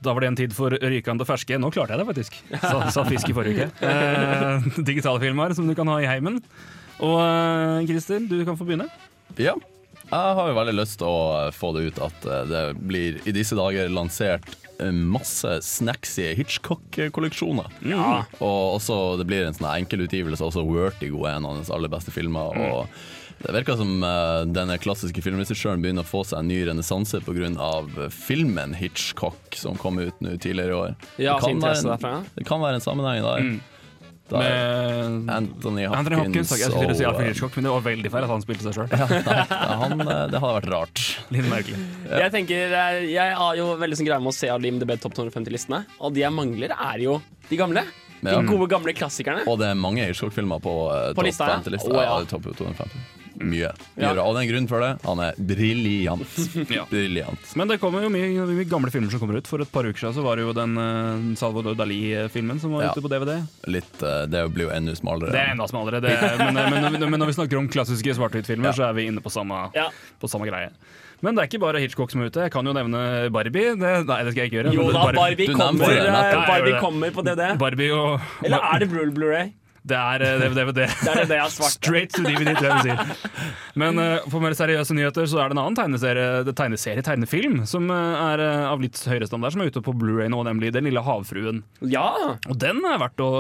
Speaker 3: Da var det en tid for rykende ferske. Nå klarte jeg det, faktisk. Sa, sa fisk i forrige uke. Eh, digitale filmer som du kan ha i heimen. Og eh, Christer, du kan få begynne.
Speaker 4: Ja. Jeg har jo veldig lyst til å få det ut at eh, det blir i disse dager lansert eh, masse snacksy Hitchcock-kolleksjoner.
Speaker 3: Ja.
Speaker 4: Og også det blir en sånn enkelutgivelse. Også Vertigo er en av hans aller beste filmer.
Speaker 3: Mm.
Speaker 4: Og det virker som uh, denne klassiske filmregissøren begynner å få seg en ny renessanse pga. filmen Hitchcock som kom ut nå tidligere i år.
Speaker 5: Ja,
Speaker 4: det, kan
Speaker 5: være
Speaker 4: være
Speaker 5: derfra, ja.
Speaker 4: en, det kan være en sammenheng der.
Speaker 3: Mm.
Speaker 4: Der
Speaker 3: Med
Speaker 4: Anthony Hopkins,
Speaker 3: Anthony Hopkins Jeg skulle si Alfred Hitchcock, men det var veldig feil at han spilte seg sjøl.
Speaker 4: ja, eh, Det hadde vært rart.
Speaker 3: Litt merkelig.
Speaker 5: Jeg tenker, eh, jeg har jo veldig sånn greie med å se Alim The Bed Top 250-listene, og de jeg mangler, er jo de gamle. De gode, gamle klassikerne.
Speaker 4: Og det er mange Hitchcock-filmer på,
Speaker 5: På lista, ja.
Speaker 4: 50-lista.
Speaker 5: Å, ja.
Speaker 4: Ja, topp 250. Mye. mye
Speaker 5: Ja.
Speaker 4: Og det er en grunn for det. Han er briljant.
Speaker 3: Ja.
Speaker 4: Briljant.
Speaker 3: Men det kommer jo mye, mye gamle filmer som kommer ut. For et par uker siden så var det jo den uh, Salvador Dali-filmen som var
Speaker 4: Ja.
Speaker 3: ute på DVD.
Speaker 4: Litt, uh, det blir jo enda smalere.
Speaker 3: Det er enda smalere. Det er, men, men, men, men når vi snakker om klassiske svart-hvitt-filmer,
Speaker 4: Ja.
Speaker 3: så er vi inne på samme,
Speaker 5: Ja.
Speaker 3: på samme greie. Men det er ikke bare Hitchcock som er ute. Jeg kan jo nevne Barbie. Det, nei, det skal jeg ikke gjøre.
Speaker 5: Jo da, Barbie,
Speaker 4: Barbie
Speaker 5: kommer, eh, Barbie kommer på DVD.
Speaker 3: Barbie og
Speaker 5: Eller er det Blu- Blu-ray?
Speaker 3: Det er eh, DVD.
Speaker 5: Det er det jeg har svart.
Speaker 3: Straight to DVD, tror jeg vi sier. Men uh, for mer seriøse nyheter så er det en annen tegneserie, det tegneserie tegnefilm, som eh, er av litt høyere standard, som er ute på Blu-ray nå, nemlig Den lille havfruen.
Speaker 5: Ja!
Speaker 3: Og den er verdt å,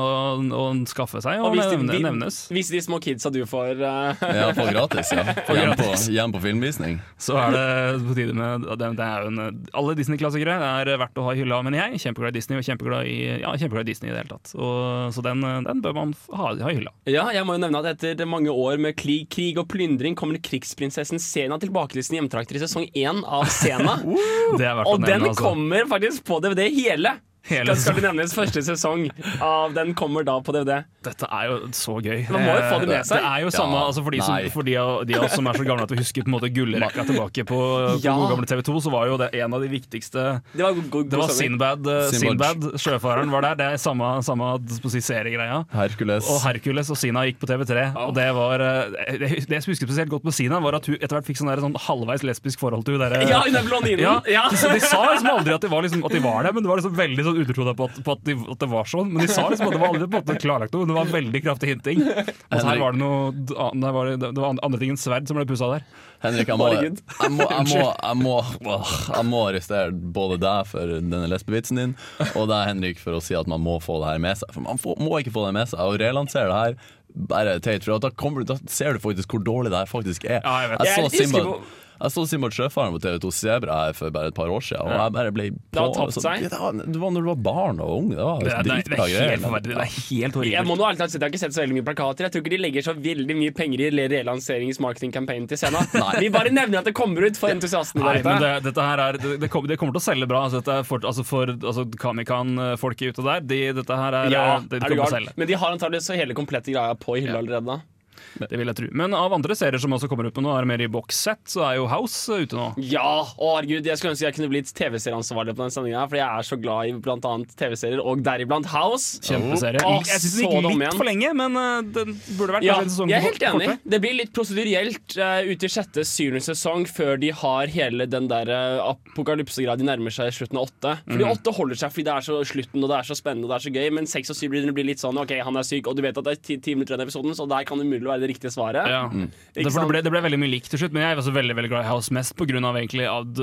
Speaker 3: å skaffe seg og,
Speaker 5: Og hvis de,
Speaker 3: nevne, nevnes.
Speaker 5: hvis de små kidsa du får uh...
Speaker 4: Ja, får gratis. Ja.
Speaker 3: På
Speaker 4: Hjem, på, hjem på filmvisning.
Speaker 3: Så er det på tide med det, det er jo en, Alle Disney-klassikere er verdt å ha i hylla, mener jeg. Kjempeglad i Disney og kjempeglad i, ja, kjempeglad i Disney i det hele tatt. Og, så den, den bør man ha, i hylla.
Speaker 5: Ja, jeg må jo nevne at etter mange år med krig, krig og plyndring kommer krigsprinsessen Sena tilbake til sin hjemtrakter i sesong én av Sena.
Speaker 3: Det
Speaker 5: og den
Speaker 3: altså.
Speaker 5: kommer faktisk på DVD hele!
Speaker 3: Hele
Speaker 5: Skal, det nevnes første sesong av den kommer da på DVD?
Speaker 3: Dette er jo så gøy.
Speaker 5: Man må jo få det med seg.
Speaker 3: Det er jo samme,
Speaker 4: Ja,
Speaker 3: altså for, de som, for de, av, de av oss som er så gamle at vi husker på en måte gullrekka tilbake på, på
Speaker 5: Ja.
Speaker 3: gode gamle TV 2, så var jo det en av de viktigste
Speaker 5: Det var god, god,
Speaker 3: Det var. Sinbad, eh,
Speaker 4: Sinbad.
Speaker 3: Sinbad, sjøfareren var der. Det er samme, samme si, seriegreia.
Speaker 4: Hercules.
Speaker 3: Og Hercules og Sina gikk på TV3. Og det var eh, Det det jeg husker spesielt godt med Sina, var at hun etter hvert fikk sånn, der, sånn halvveis lesbisk forhold til hun derre
Speaker 5: Ja, hun er blondinen.
Speaker 3: Ja,
Speaker 5: Ja.
Speaker 3: De, de sa liksom aldri at de var, liksom, at de var det, men det var liksom veldig sånn undertro på, at, på at, de, at det var sånn. Men de sa liksom at det var aldri på en måte klarlagt noe, det var veldig kraftig hinting. Og så her var det noe var det, det var andre ting enn sverd som ble pussa der.
Speaker 4: Henrik, jeg må, jeg må, jeg må, jeg må, jeg må arrestere både deg for denne lesbevitsen din, og deg, Henrik, for å si at man må få det her med seg. For man får, må ikke få det med seg. Og relansere det her bare teit, for da, kommer, du- da ser du faktisk hvor dårlig det her faktisk er.
Speaker 3: Ja, jeg vet.
Speaker 5: Jeg
Speaker 4: så
Speaker 5: på-
Speaker 4: jeg så Simon Sjøfaren på TV2 Sebra her for bare et par år siden, og jeg bare ble på,
Speaker 5: Det har tapt seg.
Speaker 4: Det var, det var når du var barn og ung. Det var dritbra
Speaker 3: er
Speaker 4: greier.
Speaker 3: Det er helt
Speaker 5: Jeg må nå ærlig talt si at jeg har ikke sett så veldig mye plakater. Jeg tror ikke de legger så veldig mye penger i relanseringsmarketing-campaignen til scenen. Vi bare nevner at det kommer ut for entusiastene der
Speaker 3: men
Speaker 5: ute.
Speaker 3: det, dette her er, det, det, kommer, det kommer til å selge bra. Altså, dette er for, altså for altså Kamikan-folket ute der, de, dette her er,
Speaker 5: Ja,
Speaker 3: det, de
Speaker 5: er
Speaker 3: kommer til å selge.
Speaker 5: Men de har antakeligvis hele komplette greia på i hylla allerede.
Speaker 3: Det vil jeg tro. Men av andre serier som også kommer ut med nå, er det mer i bokssett, så er jo House ute nå.
Speaker 5: Ja! Å herregud, Jeg skulle ønske jeg kunne blitt TV-serieansvarlig på den sendinga, for jeg er så glad i annet TV-serier, og deriblant House.
Speaker 3: Kjempeserie.
Speaker 5: Å,
Speaker 3: jeg syns den
Speaker 5: så
Speaker 3: gikk litt
Speaker 5: igjen.
Speaker 3: for lenge, men uh, den burde vært
Speaker 5: Ja,
Speaker 3: en sesong
Speaker 5: jeg er helt enig. Det blir litt prosedurielt uh, ut i sjette, syvende sesong før de har hele den der uh, apokalypsegreia de nærmer seg i slutten av åtte. Fordi
Speaker 3: mm.
Speaker 5: åtte holder seg fordi det er så slutten, og det er så spennende og det er så gøy, men seks og syv blir blir litt sånn OK, han er syk, og du vet at det er ti, ti minutter igjen i episoden, så der kan det umulig være det riktige svaret.
Speaker 3: Ja.
Speaker 5: Mm.
Speaker 3: Det, for det, ble, det ble veldig mye likt til slutt, men jeg er også veldig veldig glad i House. Mest pga.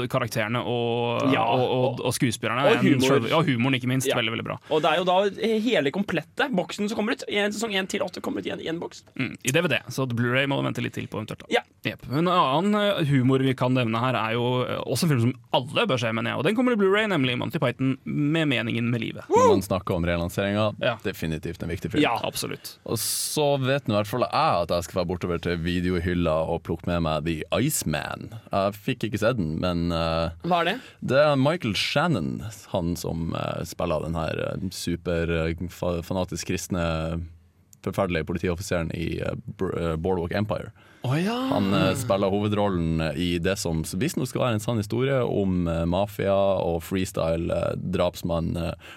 Speaker 3: karakterene og,
Speaker 5: Ja,
Speaker 3: og, og, og skuespillerne.
Speaker 5: og humor.
Speaker 3: Ja, humoren, ikke minst.
Speaker 5: Ja.
Speaker 3: Veldig, veldig bra.
Speaker 5: Og det er jo da hele komplette boksen som kommer ut. I en sesong 1 til 8 kommer ut i en, i en boks.
Speaker 3: Mm, I DVD, så Blu-ray må du vente litt til på. eventuelt da.
Speaker 5: Ja.
Speaker 3: Yep. En annen eh, humor vi kan nevne her, er jo eh, også en film som alle bør se, mener jeg. Og den kommer i Blu-ray, nemlig Monty Python med meningen med livet.
Speaker 4: Når man snakker om relanseringa,
Speaker 3: Ja.
Speaker 4: definitivt en viktig film.
Speaker 5: Ja.
Speaker 3: Absolutt.
Speaker 4: Og så vet nå i hvert fall jeg at jeg skal være bortover til videohylla og plukke med meg The Iceman. Jeg fikk ikke sett den, men uh,
Speaker 5: Hva er det?
Speaker 4: det er Michael Shannon, han som uh, spiller den her uh, superfanatisk kristne forferdelige politioffiseren i eh, eh, Boardwalk Empire. Han eh, spiller hovedrollen i det som visstnok skal være en sann historie om eh, mafia og freestyle-drapsmann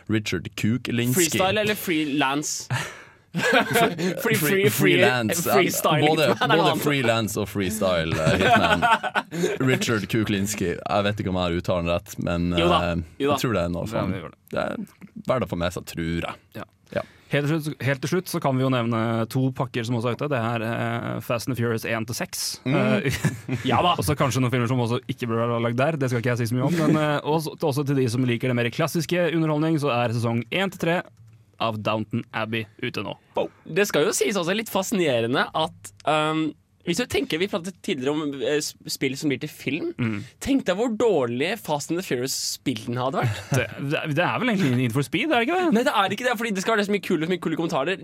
Speaker 4: Richard Kuklinski.
Speaker 5: Freestyle eller freelance? free, free, free,
Speaker 4: freelance.
Speaker 5: freestyle.
Speaker 4: Både, både freelance og freestyle eh, hitman. Richard Kuklinski. Jeg vet ikke om jeg har uttalen rett, men
Speaker 5: Jo da,
Speaker 4: eh,
Speaker 5: jo da.
Speaker 4: jeg tror det er noe
Speaker 3: Ja,
Speaker 4: sånn.
Speaker 3: vi gjør det.
Speaker 4: Er verdt å få med seg, tror jeg.
Speaker 3: Ja.
Speaker 4: Ja.
Speaker 3: Helt til, slutt, helt til slutt så kan vi jo nevne to pakker som også er ute. Det er uh, Fast and Furious 1 til 6.
Speaker 5: Ja da.
Speaker 3: og så kanskje noen filmer som også ikke burde vært lagd der. Det skal ikke jeg si så mye om. Men uh, også, også til de som liker det mer klassiske underholdning, så er sesong 1 til 3 av Downton Abbey ute nå.
Speaker 5: Det skal jo sies også litt fascinerende at um, hvis du tenker, Vi pratet tidligere om eh, spill som blir til film.
Speaker 3: Mm.
Speaker 5: Tenk deg hvor dårlig Fast and the Furious-spillene hadde vært.
Speaker 3: Det, det er- vel egentlig Need for Speed, er det ikke det?
Speaker 5: Nei, det er ikke det, fordi det skal være så mye kule, så mye kule kommentarer.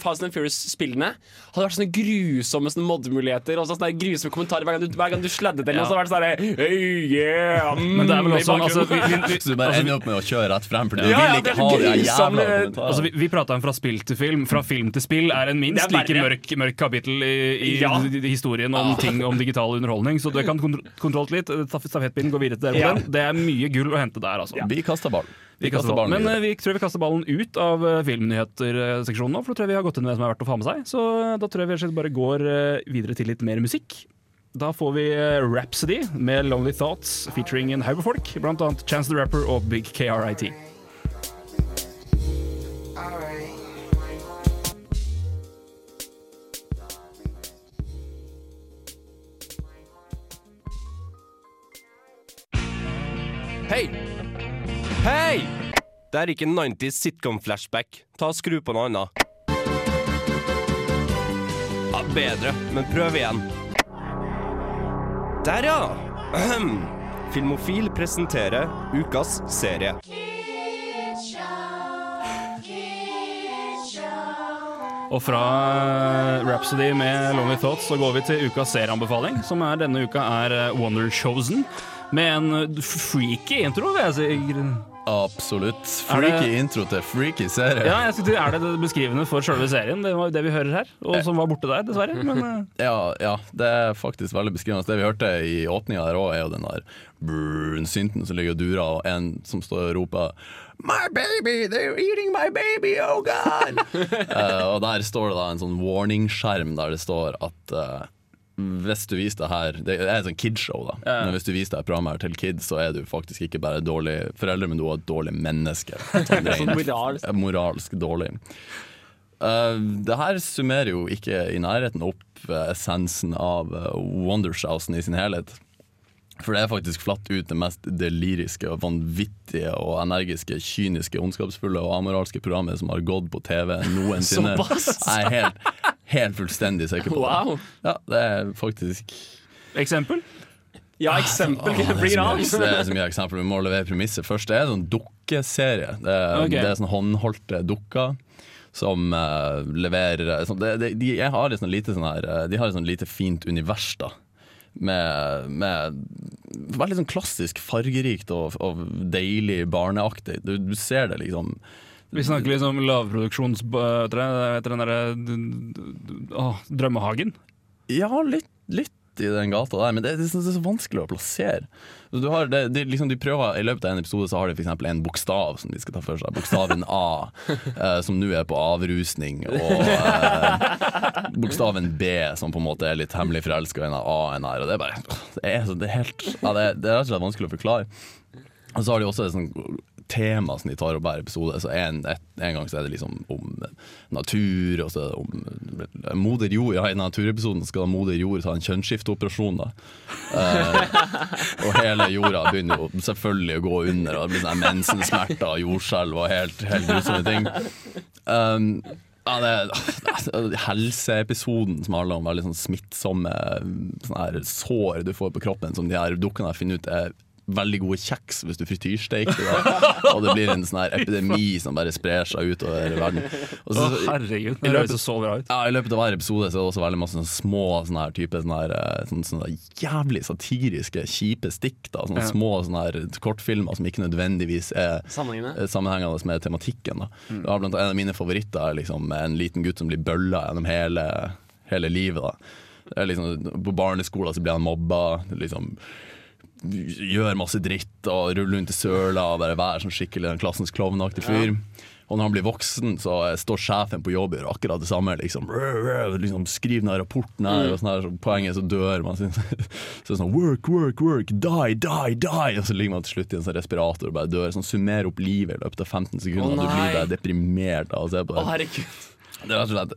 Speaker 5: Fast and the Furious-spillene hadde vært sånne grusomme sånne moddemuligheter og sånne grusomme kommentarer hver gang du, hver gang du sladdet eller noe.
Speaker 3: Ja.
Speaker 5: Så hadde det vært sånn hey, yeah, mm,
Speaker 3: Men det er vel også sånn, altså, vi, vi, vi,
Speaker 4: Så du bare
Speaker 3: altså,
Speaker 4: ender opp med å kjøre rett frem, for du
Speaker 5: Ja, ja,
Speaker 4: vil ikke
Speaker 5: er
Speaker 4: ha de jævla kommentarene.
Speaker 3: Altså, vi, vi prata om fra spill til film. Fra film til spill er en minst
Speaker 5: er
Speaker 3: like mørk, mørk kapittel i, i
Speaker 5: Ja.
Speaker 3: Historien om ting om digital underholdning. Så det kan kontro- kontrollt litt. Stafettpinnen går videre til dere på
Speaker 5: Ja.
Speaker 3: den. Det er mye gull å hente der, altså.
Speaker 4: Vi kaster ballen.
Speaker 3: Vi kaster ballen. Men eh, vi tror vi kaster ballen ut av eh, filmnyheter-seksjonen nå, for da tror jeg vi har gått inn i det som er verdt å få med seg. Så eh, da tror jeg vi bare går videre til litt mer musikk. Da får vi Rhapsody med Lonely Thoughts featuring en haug med folk, blant annet Chance the Rapper og Big KRIT.
Speaker 16: Hei! Det er ikke 90s sitcom-flashback. Ta og Skru på noe annet. Ja, bedre, men prøv igjen. Der, ja! Filmofil presenterer ukas serie.
Speaker 3: Og fra Rhapsody med Lonely Thoughts så går vi til ukas serieanbefaling, som er denne uka er eh, Wonder Chosen. Med en freaky intro, vil jeg si.
Speaker 4: Absolutt. Freaky intro til freaky serie.
Speaker 3: Ja, jeg skulle Er det det beskrivende for selve serien? Det var jo det vi hører her, og som var borte der, dessverre. Men eh,
Speaker 4: Ja, ja, det er faktisk veldig beskrivende. Det vi hørte i åpninga der òg, er jo den der brrrn, synten som ligger og durer, og en som står og roper My baby, they're eating my baby, oh god! uh, og der står det da en sånn warning-skjerm der det står at eh, hvis du viser det her Det er et sånn kidshow, da.
Speaker 5: Ja.
Speaker 4: Men hvis du viser det her programmet her til kids, så er du faktisk ikke bare dårlig forelder, men du er et dårlig menneske. Sånn
Speaker 5: moralsk.
Speaker 4: Moralsk dårlig. Uh, det her summerer jo ikke i nærheten opp eh, essensen av uh, Wondershausen i sin helhet. For det er faktisk flatt ut det mest deliriske, og vanvittige og energiske, kyniske, ondskapsfulle og amoralske programmet som har gått på TV noensinne. Jeg er helt, helt fullstendig sikker på
Speaker 5: Wow.
Speaker 4: det. Ja, det er faktisk
Speaker 3: Eksempel?
Speaker 5: Ja, eksempel
Speaker 4: Åh, det,
Speaker 5: blir
Speaker 4: er så
Speaker 5: av.
Speaker 4: mye, det er så mye eksempel. Vi må levere premisset først. Det er en sånn dukkeserie. Det er,
Speaker 3: okay.
Speaker 4: det er sånn håndholdte dukker som uh, leverer sånn, det, det, de, har et sånn lite sånn her, eh, De har et sånn lite fint univers, da. Med, med veldig sånn klassisk fargerikt og, og deilig barneaktig. Du, du ser det liksom
Speaker 3: Vi snakker liksom lavproduksjons... Heter det den derre Drømmehagen?
Speaker 4: Ja, litt, litt i den gata der, men det, det, så- det er så vanskelig å plassere. Du har, det, liksom, de prøver, I løpet av en episode så har de eksempel en bokstav som de skal ta for seg. Bokstaven A, eh, som nå er på avrusning. Og eh, bokstaven B, som på en måte er litt hemmelig forelska i den A-en her. Og det er bare Det er, så, det er helt ja, det, er, det er rett og slett vanskelig å forklare. Og så har de også et sånt tema som de tar opp hver episode. Så en, et, en gang så er det liksom om natur, og så er det om moder jord. Ja, I naturepisoden skal moder jord ta en kjønnsskifteoperasjon. da Eh, Og hele jorda begynner jo selvfølgelig å gå under, og det blir sånne mensensmerter, jordskjelv og helt, helt grusomme ting. Um, ja, det altså, helseepisoden som handler om veldig sånn smittsomme sånne her sår du får på kroppen, som de her dukkene funnet ut er veldig gode kjeks hvis du frityrsteker det. Og det blir en sånn her epidemi som bare sprer seg utover verden. Og
Speaker 3: Å, herregud, det
Speaker 4: i
Speaker 3: høres
Speaker 4: løpet,
Speaker 3: så bra ut.
Speaker 4: ja, I løpet av hver episode så er det også veldig masse sånne små sånne her type sånne her, eh, sånne, sånne jævlig satiriske, kjipe stikk. Da, sånne
Speaker 5: Ja.
Speaker 4: Små sånne her kortfilmer som ikke nødvendigvis er
Speaker 5: Sammenhengende.
Speaker 4: med tematikken. Da.
Speaker 5: Mm.
Speaker 4: Det var blant En av mine favoritter er liksom en liten gutt som blir bølla gjennom hele, hele livet. Da. Liksom, på barneskolen så blir han mobba. Liksom, gjør masse dritt og ruller rundt i søla og bare være sånn skikkelig den klassens klovnaktig fyr. Og når han blir voksen, så står sjefen på jobb og gjør akkurat det samme. Liksom, liksom Skriv den rapporten her,
Speaker 5: Mm.
Speaker 4: og sånn her, så poenget så dør man. Så så sånn work, work, work, die, die, die! Og så ligger man til slutt i en sånn respirator og bare dør. Sånn Summerer opp livet i løpet av 15 sekunder.
Speaker 5: oh,
Speaker 4: og du blir bare deprimert av å se på det.
Speaker 5: Oh, herregud.
Speaker 4: Det er rett og slett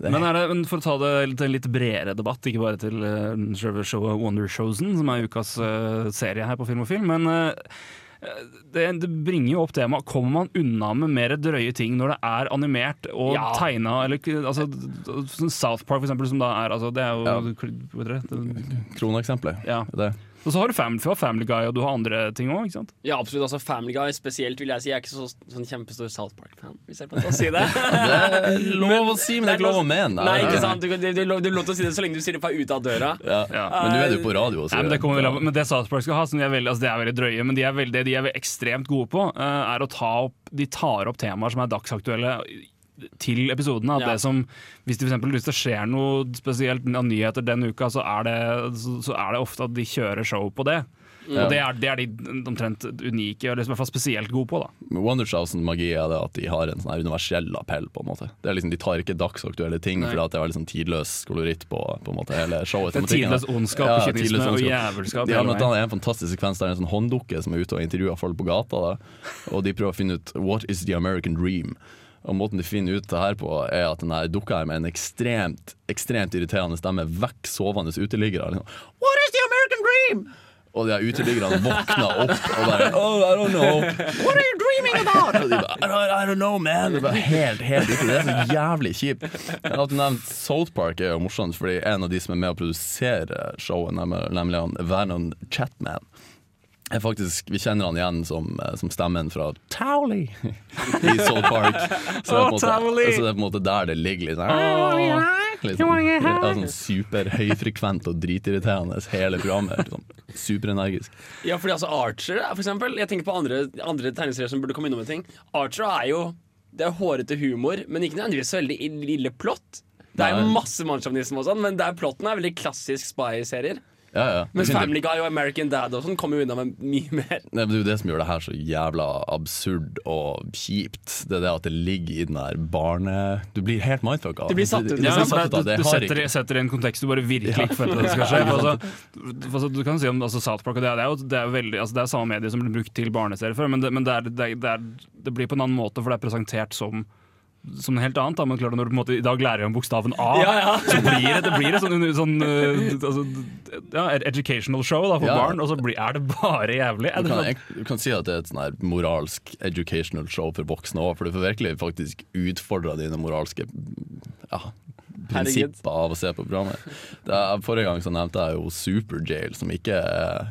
Speaker 4: Det-
Speaker 3: Men, det, men for å ta det til en litt bredere debatt, ikke bare til uh, selve showet Wondershowsen, som er ukas eh, serie her på Film og Film, men eh, det, det bringer jo opp temaet Kommer man unna med mer drøye ting når det er animert og
Speaker 5: Ja.
Speaker 3: tegna? Eller, altså, South Park, for eksempel, som da er altså, Det er jo ja.
Speaker 4: Kroneksempler.
Speaker 3: Ja.
Speaker 4: Det.
Speaker 3: Og så har du Family, du Family Guy, og du har andre ting òg?
Speaker 5: Ja, absolutt. altså Family Guy spesielt, vil jeg si. Jeg er ikke så, sånn kjempestor South Park-fan, hvis jeg kan å si det.
Speaker 4: Det er lov å si, men det er ikke lov å mene.
Speaker 5: Nei, ikke sant. Du, du, du, du er lov til å si det så lenge du sier det fra ut av døra.
Speaker 4: Ja. Men nå er du på radio. også.
Speaker 3: Nei, men, det kommer vel av- men det South Park skal ha, som de er veldig, altså, de er veldig drøye, men de er veldig, det de er ekstremt gode på, eh, er å ta opp De tar opp temaer som er dagsaktuelle til episodene. At
Speaker 5: Ja.
Speaker 3: det som, hvis det for eksempel, hvis det skjer noe spesielt av nyheter den uka, så er, det, så, så er det ofte at de kjører show på det.
Speaker 4: Ja.
Speaker 3: Og det er, det er de omtrent unike, og liksom i hvert fall spesielt gode på. da
Speaker 4: Men Wondershowsen magi er det at de har en sånn her universell appell. på en måte Det er liksom, De tar ikke dagsaktuelle ting, for det er sånn tidløs koloritt på, på en måte hele showet.
Speaker 3: Det er tidløs ondskap ja, kynisme og jævelskap
Speaker 4: De har blant annet en fantastisk sekvens der det er en sånn hånddukke som er ute og intervjuer folk på gata. Da. Og de prøver å finne ut What is the American dream? Og Måten de finner ut det her på, er at den her dukka her med en ekstremt ekstremt irriterende stemme vekk sovende uteliggere. Liksom. What is the American dream? Og de uteliggerne våkner opp og bare Oh, I don't know. What are you dreaming about? Og de bare, I don't, I don't know, man. Det er helt, helt ute. Det er så jævlig kjipt. Men At du nevnte South Park er jo morsomt, fordi en av de som er med å produsere showet, nemlig han Vernon Chatman faktisk, Vi kjenner han igjen som, eh, som stemmen fra Towley i Soul Park. Så det, er på en måte,
Speaker 3: oh,
Speaker 4: så det er på en måte der det ligger litt sånn, litt sånn, sånn superhøyfrekvent og dritirriterende hele programmet. Liksom. Superenergisk.
Speaker 5: Ja, fordi altså Archer, for eksempel. Jeg tenker på andre, andre tegneserier som burde komme innom en ting. Archer er jo Det er hårete humor, men ikke nødvendigvis så veldig lille plott. Det er jo masse mannssjåvinisme og sånn, men det er plotten er veldig klassisk spy-serier.
Speaker 4: Ja, ja.
Speaker 5: Mens Family Guy og American Dad og sånn kommer jo unna med mye mer.
Speaker 4: Nei, men Det er jo det som gjør det her så jævla absurd og kjipt. Det er det at det ligger i den der barne... Du blir helt mindfucka.
Speaker 5: Du blir satt ut,
Speaker 4: Du,
Speaker 3: Ja,
Speaker 4: blir
Speaker 3: du,
Speaker 4: det.
Speaker 3: du setter,
Speaker 4: ikke-
Speaker 3: setter i en kontekst du bare virkelig
Speaker 4: Ja.
Speaker 3: ikke forventer at det skal skje. Altså, altså, du kan si om altså, South Park og det, er- det er jo det er veldig, altså, det er samme medie som blir brukt til barneserier før, men, det, men det, er, det, er, det, er, det blir på en annen måte, for det er presentert som som helt annet. Da. Men klart, når du på en måte i dag lærer om bokstaven A,
Speaker 5: Ja, ja.
Speaker 3: så blir det, det blir et sånn, sånn uh, altså, ja, educational show da, for
Speaker 4: Ja.
Speaker 3: barn, og så blir, er det bare jævlig. Er
Speaker 4: Du kan,
Speaker 3: jeg,
Speaker 4: du kan si at det er et sånn her moralsk educational show for voksne òg, for du får virkelig faktisk utfordra dine moralske ja, prinsipper av å se på programmet. Det er, forrige gang så nevnte jeg jo Superjail, som ikke er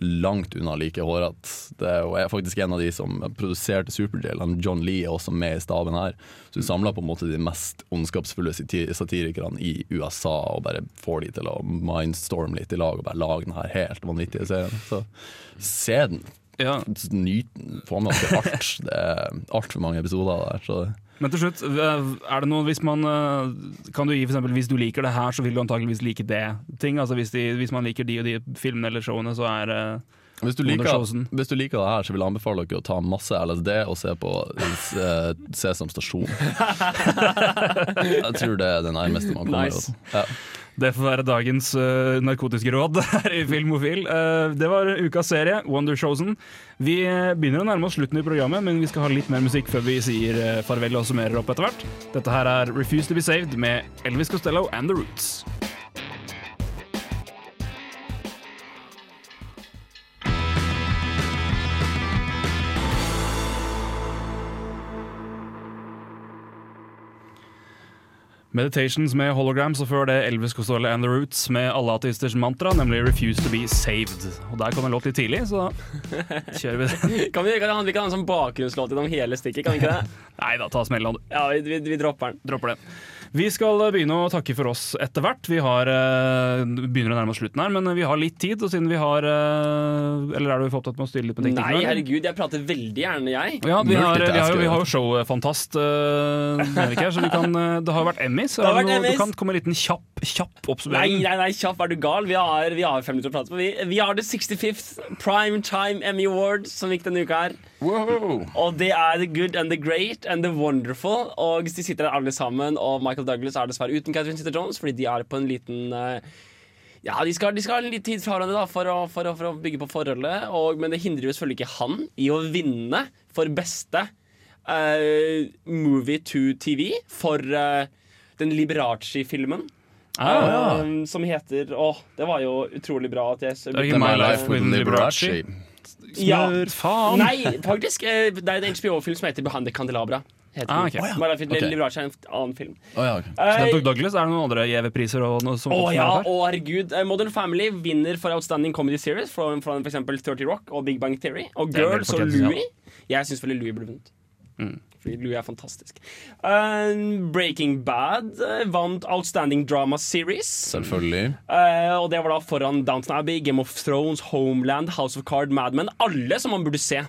Speaker 4: langt unna like hårete. Det jo er faktisk en av de som produserte Superjail. John Lee er også med i staben her. Så hun samler på en måte de mest ondskapsfulle sati- satirikerne i USA og bare får de til å mindstorme litt i lag og bare lage den her helt vanvittige serien. Så se den.
Speaker 3: Ja.
Speaker 4: Nyt den. Få med dere alt. Det er altfor mange episoder der. Så
Speaker 3: Men til slutt, er det noe hvis man eh, Kan du gi eksempel, Hvis du liker det her, så vil du antakeligvis like det ting. Altså hvis, de, hvis man liker de og de filmene eller showene, så er eh,
Speaker 4: hvis du, liker, hvis du liker det her, så vil jeg anbefale dere å ta masse LSD og se på eh, Sesam Stasjon. Jeg tror det er det nærmeste man kommer.
Speaker 3: Nice.
Speaker 4: altså. Ja.
Speaker 3: Det får være dagens uh, narkotiske råd her i Filmofil. Uh, det var ukas serie, Wonder Chosen. Vi eh, begynner å nærme oss slutten i programmet, men vi skal ha litt mer musikk før vi sier uh, farvel og summerer opp etter hvert. Dette her er Refuse to be Saved med Elvis Costello and The Roots. Meditations med holograms, og før det Elvis Costello and The Roots med alle ateisters mantra, nemlig 'Refuse to be saved'. Og Der kom en låt litt tidlig, så da kjører vi den.
Speaker 5: Kan vi, kan vi ikke ha en sånn bakgrunnslåt gjennom hele stikket? Kan vi ikke det?
Speaker 3: Nei da, ta smellen.
Speaker 5: Ja, vi, vi, vi dropper den.
Speaker 3: Dropper det. Vi skal begynne å takke for oss etter hvert. Vi har, eh, begynner å nærme oss slutten her, men vi har litt tid. Og siden vi har eh, Eller er du for opptatt med å styre litt på teknikken?
Speaker 5: Nei, herregud, jeg prater veldig gjerne, jeg.
Speaker 3: Ja, vi har, vi har, jo, vi har jo showfantast uh, Erik her, så vi kan, eh, det har vært Emmys.
Speaker 5: Det har vært Emmys.
Speaker 3: Du kan komme en liten kjapp, kjapp
Speaker 5: Nei,
Speaker 3: oppsummering.
Speaker 5: nei, nei, kjapp, er du gal? Vi har, vi har fem minutter å prate på. Vi, vi har The 65th Prime Time Emmy Award som gikk denne uka her. Og det er The Good and The Great and The Wonderful. Og de sitter der alle sammen, og Michael Douglas er dessverre uten Catherine Sitter Jones, fordi de er på en liten eh, ja, de skal, de skal ha en litt tid fra hverandre da, for, å, for, å, for å bygge på forholdet. Og, men det hindrer jo selvfølgelig ikke han i å vinne for beste uh, movie to TV for uh, den Liberace-filmen.
Speaker 3: Ah, ja.
Speaker 5: um, som heter Åh, det var jo utrolig bra at jeg
Speaker 3: Det er ikke My Life with Liberace.
Speaker 5: ja.
Speaker 3: Faen!
Speaker 5: Nei, faktisk. Det er en HBO-film som heter Behind the Candelabra. Heter
Speaker 3: Ah,
Speaker 5: den.
Speaker 3: ok. Å, ja.
Speaker 5: My Life with
Speaker 3: Ok.
Speaker 5: Liberace er en annen film.
Speaker 4: Oh, ja, okay.
Speaker 3: Så den tok Douglas. Er det noen andre som-
Speaker 5: Å
Speaker 3: oh,
Speaker 5: ja, oh, herregud. Eh, Modern Family vinner for Outstanding Comedy Series fra, fra eksempel 30 Rock og Big Bang Theory. Og Girls og Louie. Jeg syns veldig Louis burde vunnet.
Speaker 3: Mm.
Speaker 5: Fordi Louis er fantastisk. Uh, Breaking Bad uh, vant Outstanding Drama Series.
Speaker 4: Selvfølgelig.
Speaker 5: Uh, og det var da foran Downton Abbey, Game of Thrones, Homeland, House of Card, Mad Men. Alle som man burde se.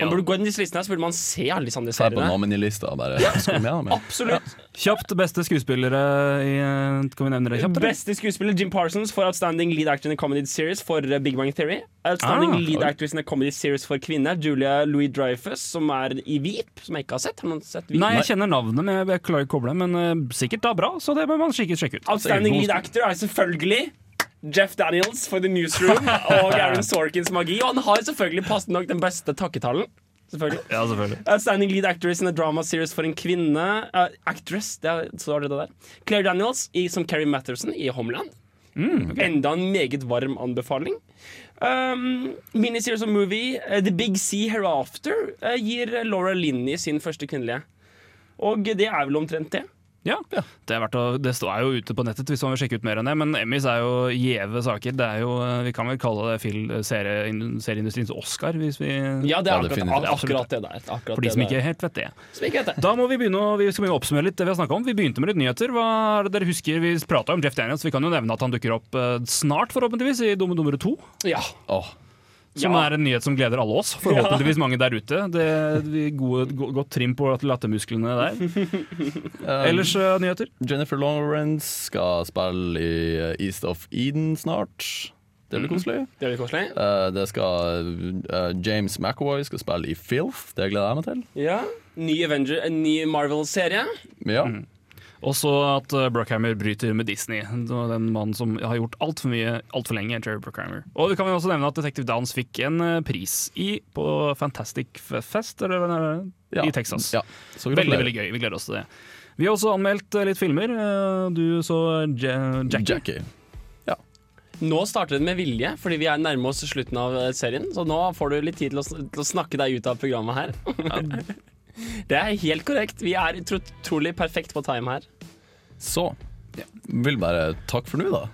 Speaker 5: Man burde gå inn i disse listene her, så burde man se alle disse andre
Speaker 4: Se på
Speaker 5: seriene.
Speaker 4: nominee-lista bare med dem.
Speaker 5: Absolutt.
Speaker 3: Kjapt beste skuespillere i eh, Kan vi nevne det kjapt? eller?
Speaker 5: Beste skuespiller Jim Parsons for Outstanding Lead Actor in a Comedy Series for uh, Big Bang Theory. Outstanding
Speaker 3: Ah,
Speaker 5: Lead. Actress in a Comedy Series for kvinne, Julia Louis Dreyfus, som er i Veep, som jeg ikke har sett. Har sett Veep?
Speaker 3: Nei, jeg kjenner navnet, men jeg klarer ikke å koble. Men uh, sikkert da bra, så det bør man sikkert sjekke ut.
Speaker 5: Outstanding Lead Actor er selvfølgelig Jeff Daniels for The Newsroom og Aaron Sorkins magi. Og han har selvfølgelig passende nok den beste takketalen. Selvfølgelig.
Speaker 3: Ja, selvfølgelig.
Speaker 5: Outstanding Lead Actress in a Drama Series for en kvinne. Uh, actress, det er, så er det det der. Claire Daniels i, som Carrie Matterson i Homeland. Enda en meget varm anbefaling. Um, miniseries og movie uh, The Big Sea Hereafter uh, gir Laura Linney sin første kvinnelige. Og det er vel omtrent det.
Speaker 3: Ja, det, er verdt å, det står jo ute på nettet hvis man vil sjekke ut mer enn det, men Emmys er jo gjeve saker. Det er jo, eh, vi kan vel kalle det serieindustriens Oscar, hvis vi
Speaker 5: Ja, det er akkurat, akkurat det der. Akkurat
Speaker 3: For de som ikke helt vet det.
Speaker 5: Ikke det.
Speaker 3: Da må vi begynne å, vi skal begynne å oppsummere litt det vi har snakket om. Vi begynte med litt nyheter. Hva er det dere husker? Vi prata om Jeff Daniels, vi kan jo nevne at han dukker opp eh, snart, forhåpentligvis, i Dumme dummere to.
Speaker 5: Ja.
Speaker 3: Som
Speaker 5: Ja.
Speaker 3: er en nyhet som gleder alle oss. Forhåpentligvis mange der ute. Det, er gode, go- godt trim på lattermusklene der.
Speaker 4: Um,
Speaker 3: Ellers uh, nyheter?
Speaker 4: Jennifer Lawrence skal spille i uh, East of Eden snart. Det blir
Speaker 5: Mhm.
Speaker 4: koselig.
Speaker 5: Det blir koselig.
Speaker 4: Uh, det skal uh, James McAvoy skal spille i Filth. Det gleder jeg meg til.
Speaker 5: Ja. Ny Avenger, ny Marvel-serie.
Speaker 4: Ja.
Speaker 3: Og så at uh, Bruckheimer bryter med Disney. Den mannen som har gjort altfor mye altfor lenge. Jerry Bruckheimer. Og vi kan jo også nevne at Detective Downs fikk en uh, pris i, på Fantastic Fest eller, eller, er,
Speaker 4: Ja.
Speaker 3: i Texas.
Speaker 4: Ja. Så
Speaker 3: veldig veldig gøy. Vi gleder oss til det. Vi har også anmeldt uh, litt filmer. Du så Ja- Jackie.
Speaker 4: Jackie.
Speaker 5: Nå starter det med vilje, fordi vi er nærme oss slutten av eh, serien. Så nå får du litt tid til å, til å snakke deg ut av programmet her. det er helt korrekt. Vi er utrolig perfekt på time her.
Speaker 4: Så vil bare takk for nå, da.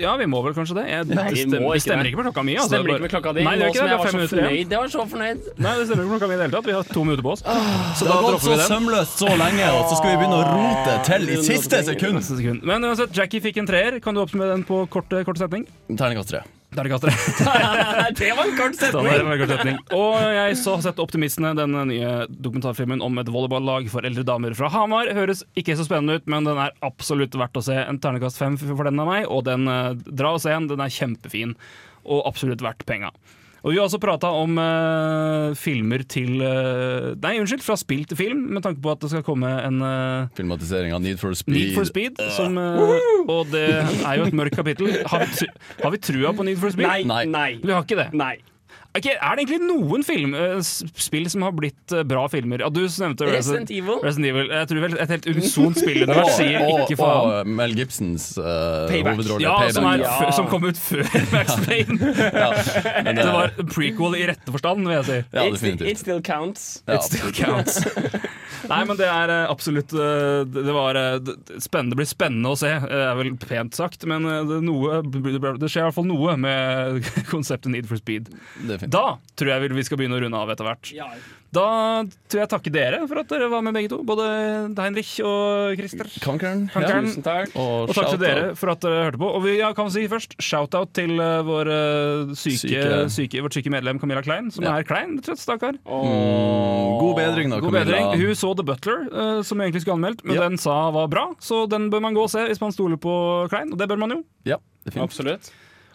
Speaker 3: Ja, vi må vel kanskje det. Jeg,
Speaker 5: Nei,
Speaker 3: det, stemmer, det
Speaker 5: ikke
Speaker 3: stemmer ikke med klokka mi. Altså.
Speaker 5: Stemmer ikke med klokka di.
Speaker 3: Nei, det ikke det. Har
Speaker 5: var så fornøyd. Jeg var så fornøyd.
Speaker 3: Nei, det stemmer ikke med klokka mi i det hele tatt. Vi har to minutter på oss. Så
Speaker 4: det
Speaker 3: da
Speaker 4: har gått
Speaker 3: dropper
Speaker 4: så
Speaker 3: vi den.
Speaker 4: sømløst så lenge, og så skal vi begynne å rote til i siste sekund.
Speaker 3: Siste sekund. Men uansett, Jackie fikk en treer. Kan du oppsummere den på kort, kort setning?
Speaker 4: Terningkast tre.
Speaker 3: Terningkast tre.
Speaker 5: det var en kort
Speaker 3: var en kort setning. Og jeg så sett 'Optimistene', den nye dokumentarfilmen om et volleyballag for eldre damer fra Hamar. Høres ikke så spennende ut, men den er absolutt verdt å se. En terningkast fem for den av meg, og den eh, dra og se den. Den er kjempefin, og absolutt verdt penga. Og Vi har også prata om uh, filmer til uh, Nei, unnskyld, fra spill til film, med tanke på at det skal komme en uh,
Speaker 4: Filmatisering av Need for Speed.
Speaker 3: Need for Speed, som, og det er jo et mørkt kapittel. Har vi, har vi trua på Need for Speed?
Speaker 5: Nei. Nei.
Speaker 3: Vi har ikke det.
Speaker 5: Nei.
Speaker 3: Ok, er det egentlig noen film, eh, spill som har blitt eh, bra filmer? Ja, du nevnte
Speaker 5: Resident Evil.
Speaker 3: Resident Evil. Jeg tror vel et helt unisont spillunivers sier ikke faen.
Speaker 4: Og Mel Gibsons uh, hovedrolle
Speaker 3: Ja, som, er, ja. som kom ut før Max Payne.
Speaker 4: men
Speaker 3: det
Speaker 4: det-
Speaker 3: var prequel i rette forstand, vil jeg si.
Speaker 4: Ja,
Speaker 5: It, it still counts.
Speaker 3: It still counts. Nei, men det er eh, absolutt eh, Det var eh, det- det blir spennende å se, det er vel pent sagt. Men det, noe, det skjer i hvert fall noe med konseptet Need for Speed. Da tror jeg vi vi skal begynne å runde av etter hvert.
Speaker 5: Ja.
Speaker 3: Da tror jeg takker dere for at dere var med begge to. Både Heinrich og Christer.
Speaker 4: Kankeren.
Speaker 3: Kankeren.
Speaker 5: Tusen takk.
Speaker 4: Og,
Speaker 3: Og takk til dere for at dere hørte på. Og vi ja, kan si først shout-out til uh, vår uh, syke,
Speaker 4: Syke.
Speaker 3: syke, vårt syke medlem Camilla Klein, som
Speaker 4: Ja.
Speaker 3: er klein, rett og slett, stakkar.
Speaker 4: Mm, god bedring, da,
Speaker 3: God
Speaker 4: Camilla.
Speaker 3: bedring. Hun så The Butler, uh, som egentlig skulle anmeldt, men
Speaker 4: Ja.
Speaker 3: den sa var bra, så den bør man gå og se hvis man stoler på Klein, og det bør man jo.
Speaker 4: Ja, definitivt.
Speaker 5: Absolutt.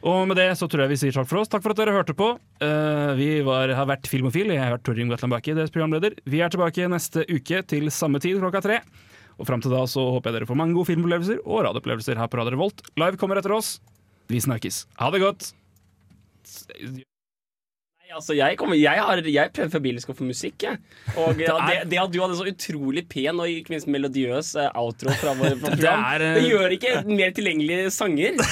Speaker 3: Og med det så tror jeg vi sier takk for oss. Takk for at dere hørte på. Uh, vi var, har vært Filmofil. Jeg har vært Torgrim Gatland Bakke, deres programleder. Vi er tilbake neste uke til samme tid klokka tre. Og fram til da så håper jeg dere får mange gode filmopplevelser og radioopplevelser her på Radio Revolt. Live kommer etter oss. Vi snakkes. Ha det godt.
Speaker 5: Altså, jeg, kommer, jeg, har, jeg prøver febrilsk å få musikk, jeg. Og ja, det, det at du hadde så utrolig pen og ikke minst melodiøs eh, outro fra vår program, det,
Speaker 3: er, eh,
Speaker 5: gjør ikke mer tilgjengelige sanger.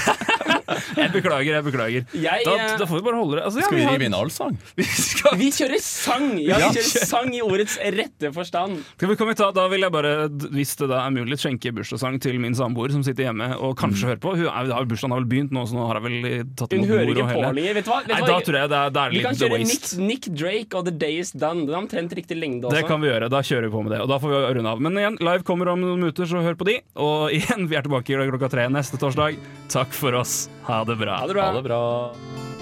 Speaker 3: Jeg beklager, jeg beklager.
Speaker 5: Jeg,
Speaker 3: Da,
Speaker 5: eh,
Speaker 3: da får vi bare holde det. Altså, ja,
Speaker 4: Skal vi
Speaker 3: har-
Speaker 4: rive inn allsang?
Speaker 5: Vi kjører sang! Ja, vi kjører sang i ordets rette forstand.
Speaker 3: Skal vi komme ta, da vil jeg bare, hvis det da er mulig, skjenke bursdagssang til min samboer som sitter hjemme og kanskje hører på. Hun Bursdagen har vel begynt nå, så nå har jeg vel tatt imot mor og hele.
Speaker 5: Hun hører ikke på lenger. Vet du hva? Vet
Speaker 3: Nei,
Speaker 5: hva?
Speaker 3: da tror jeg det er, det er litt
Speaker 5: kjøre Nick,
Speaker 3: waste.
Speaker 5: Nick Drake og The Day Is Done. Det er omtrent riktig lengde også.
Speaker 3: Det kan vi gjøre. Da kjører vi på med det. Og da får vi runde av. Men igjen, live kommer om noen minutter, så hør på de. Og igjen, vi er tilbake klokka tre neste torsdag. Takk for oss. Ha det bra.
Speaker 5: Ha det bra.
Speaker 4: Ha det bra.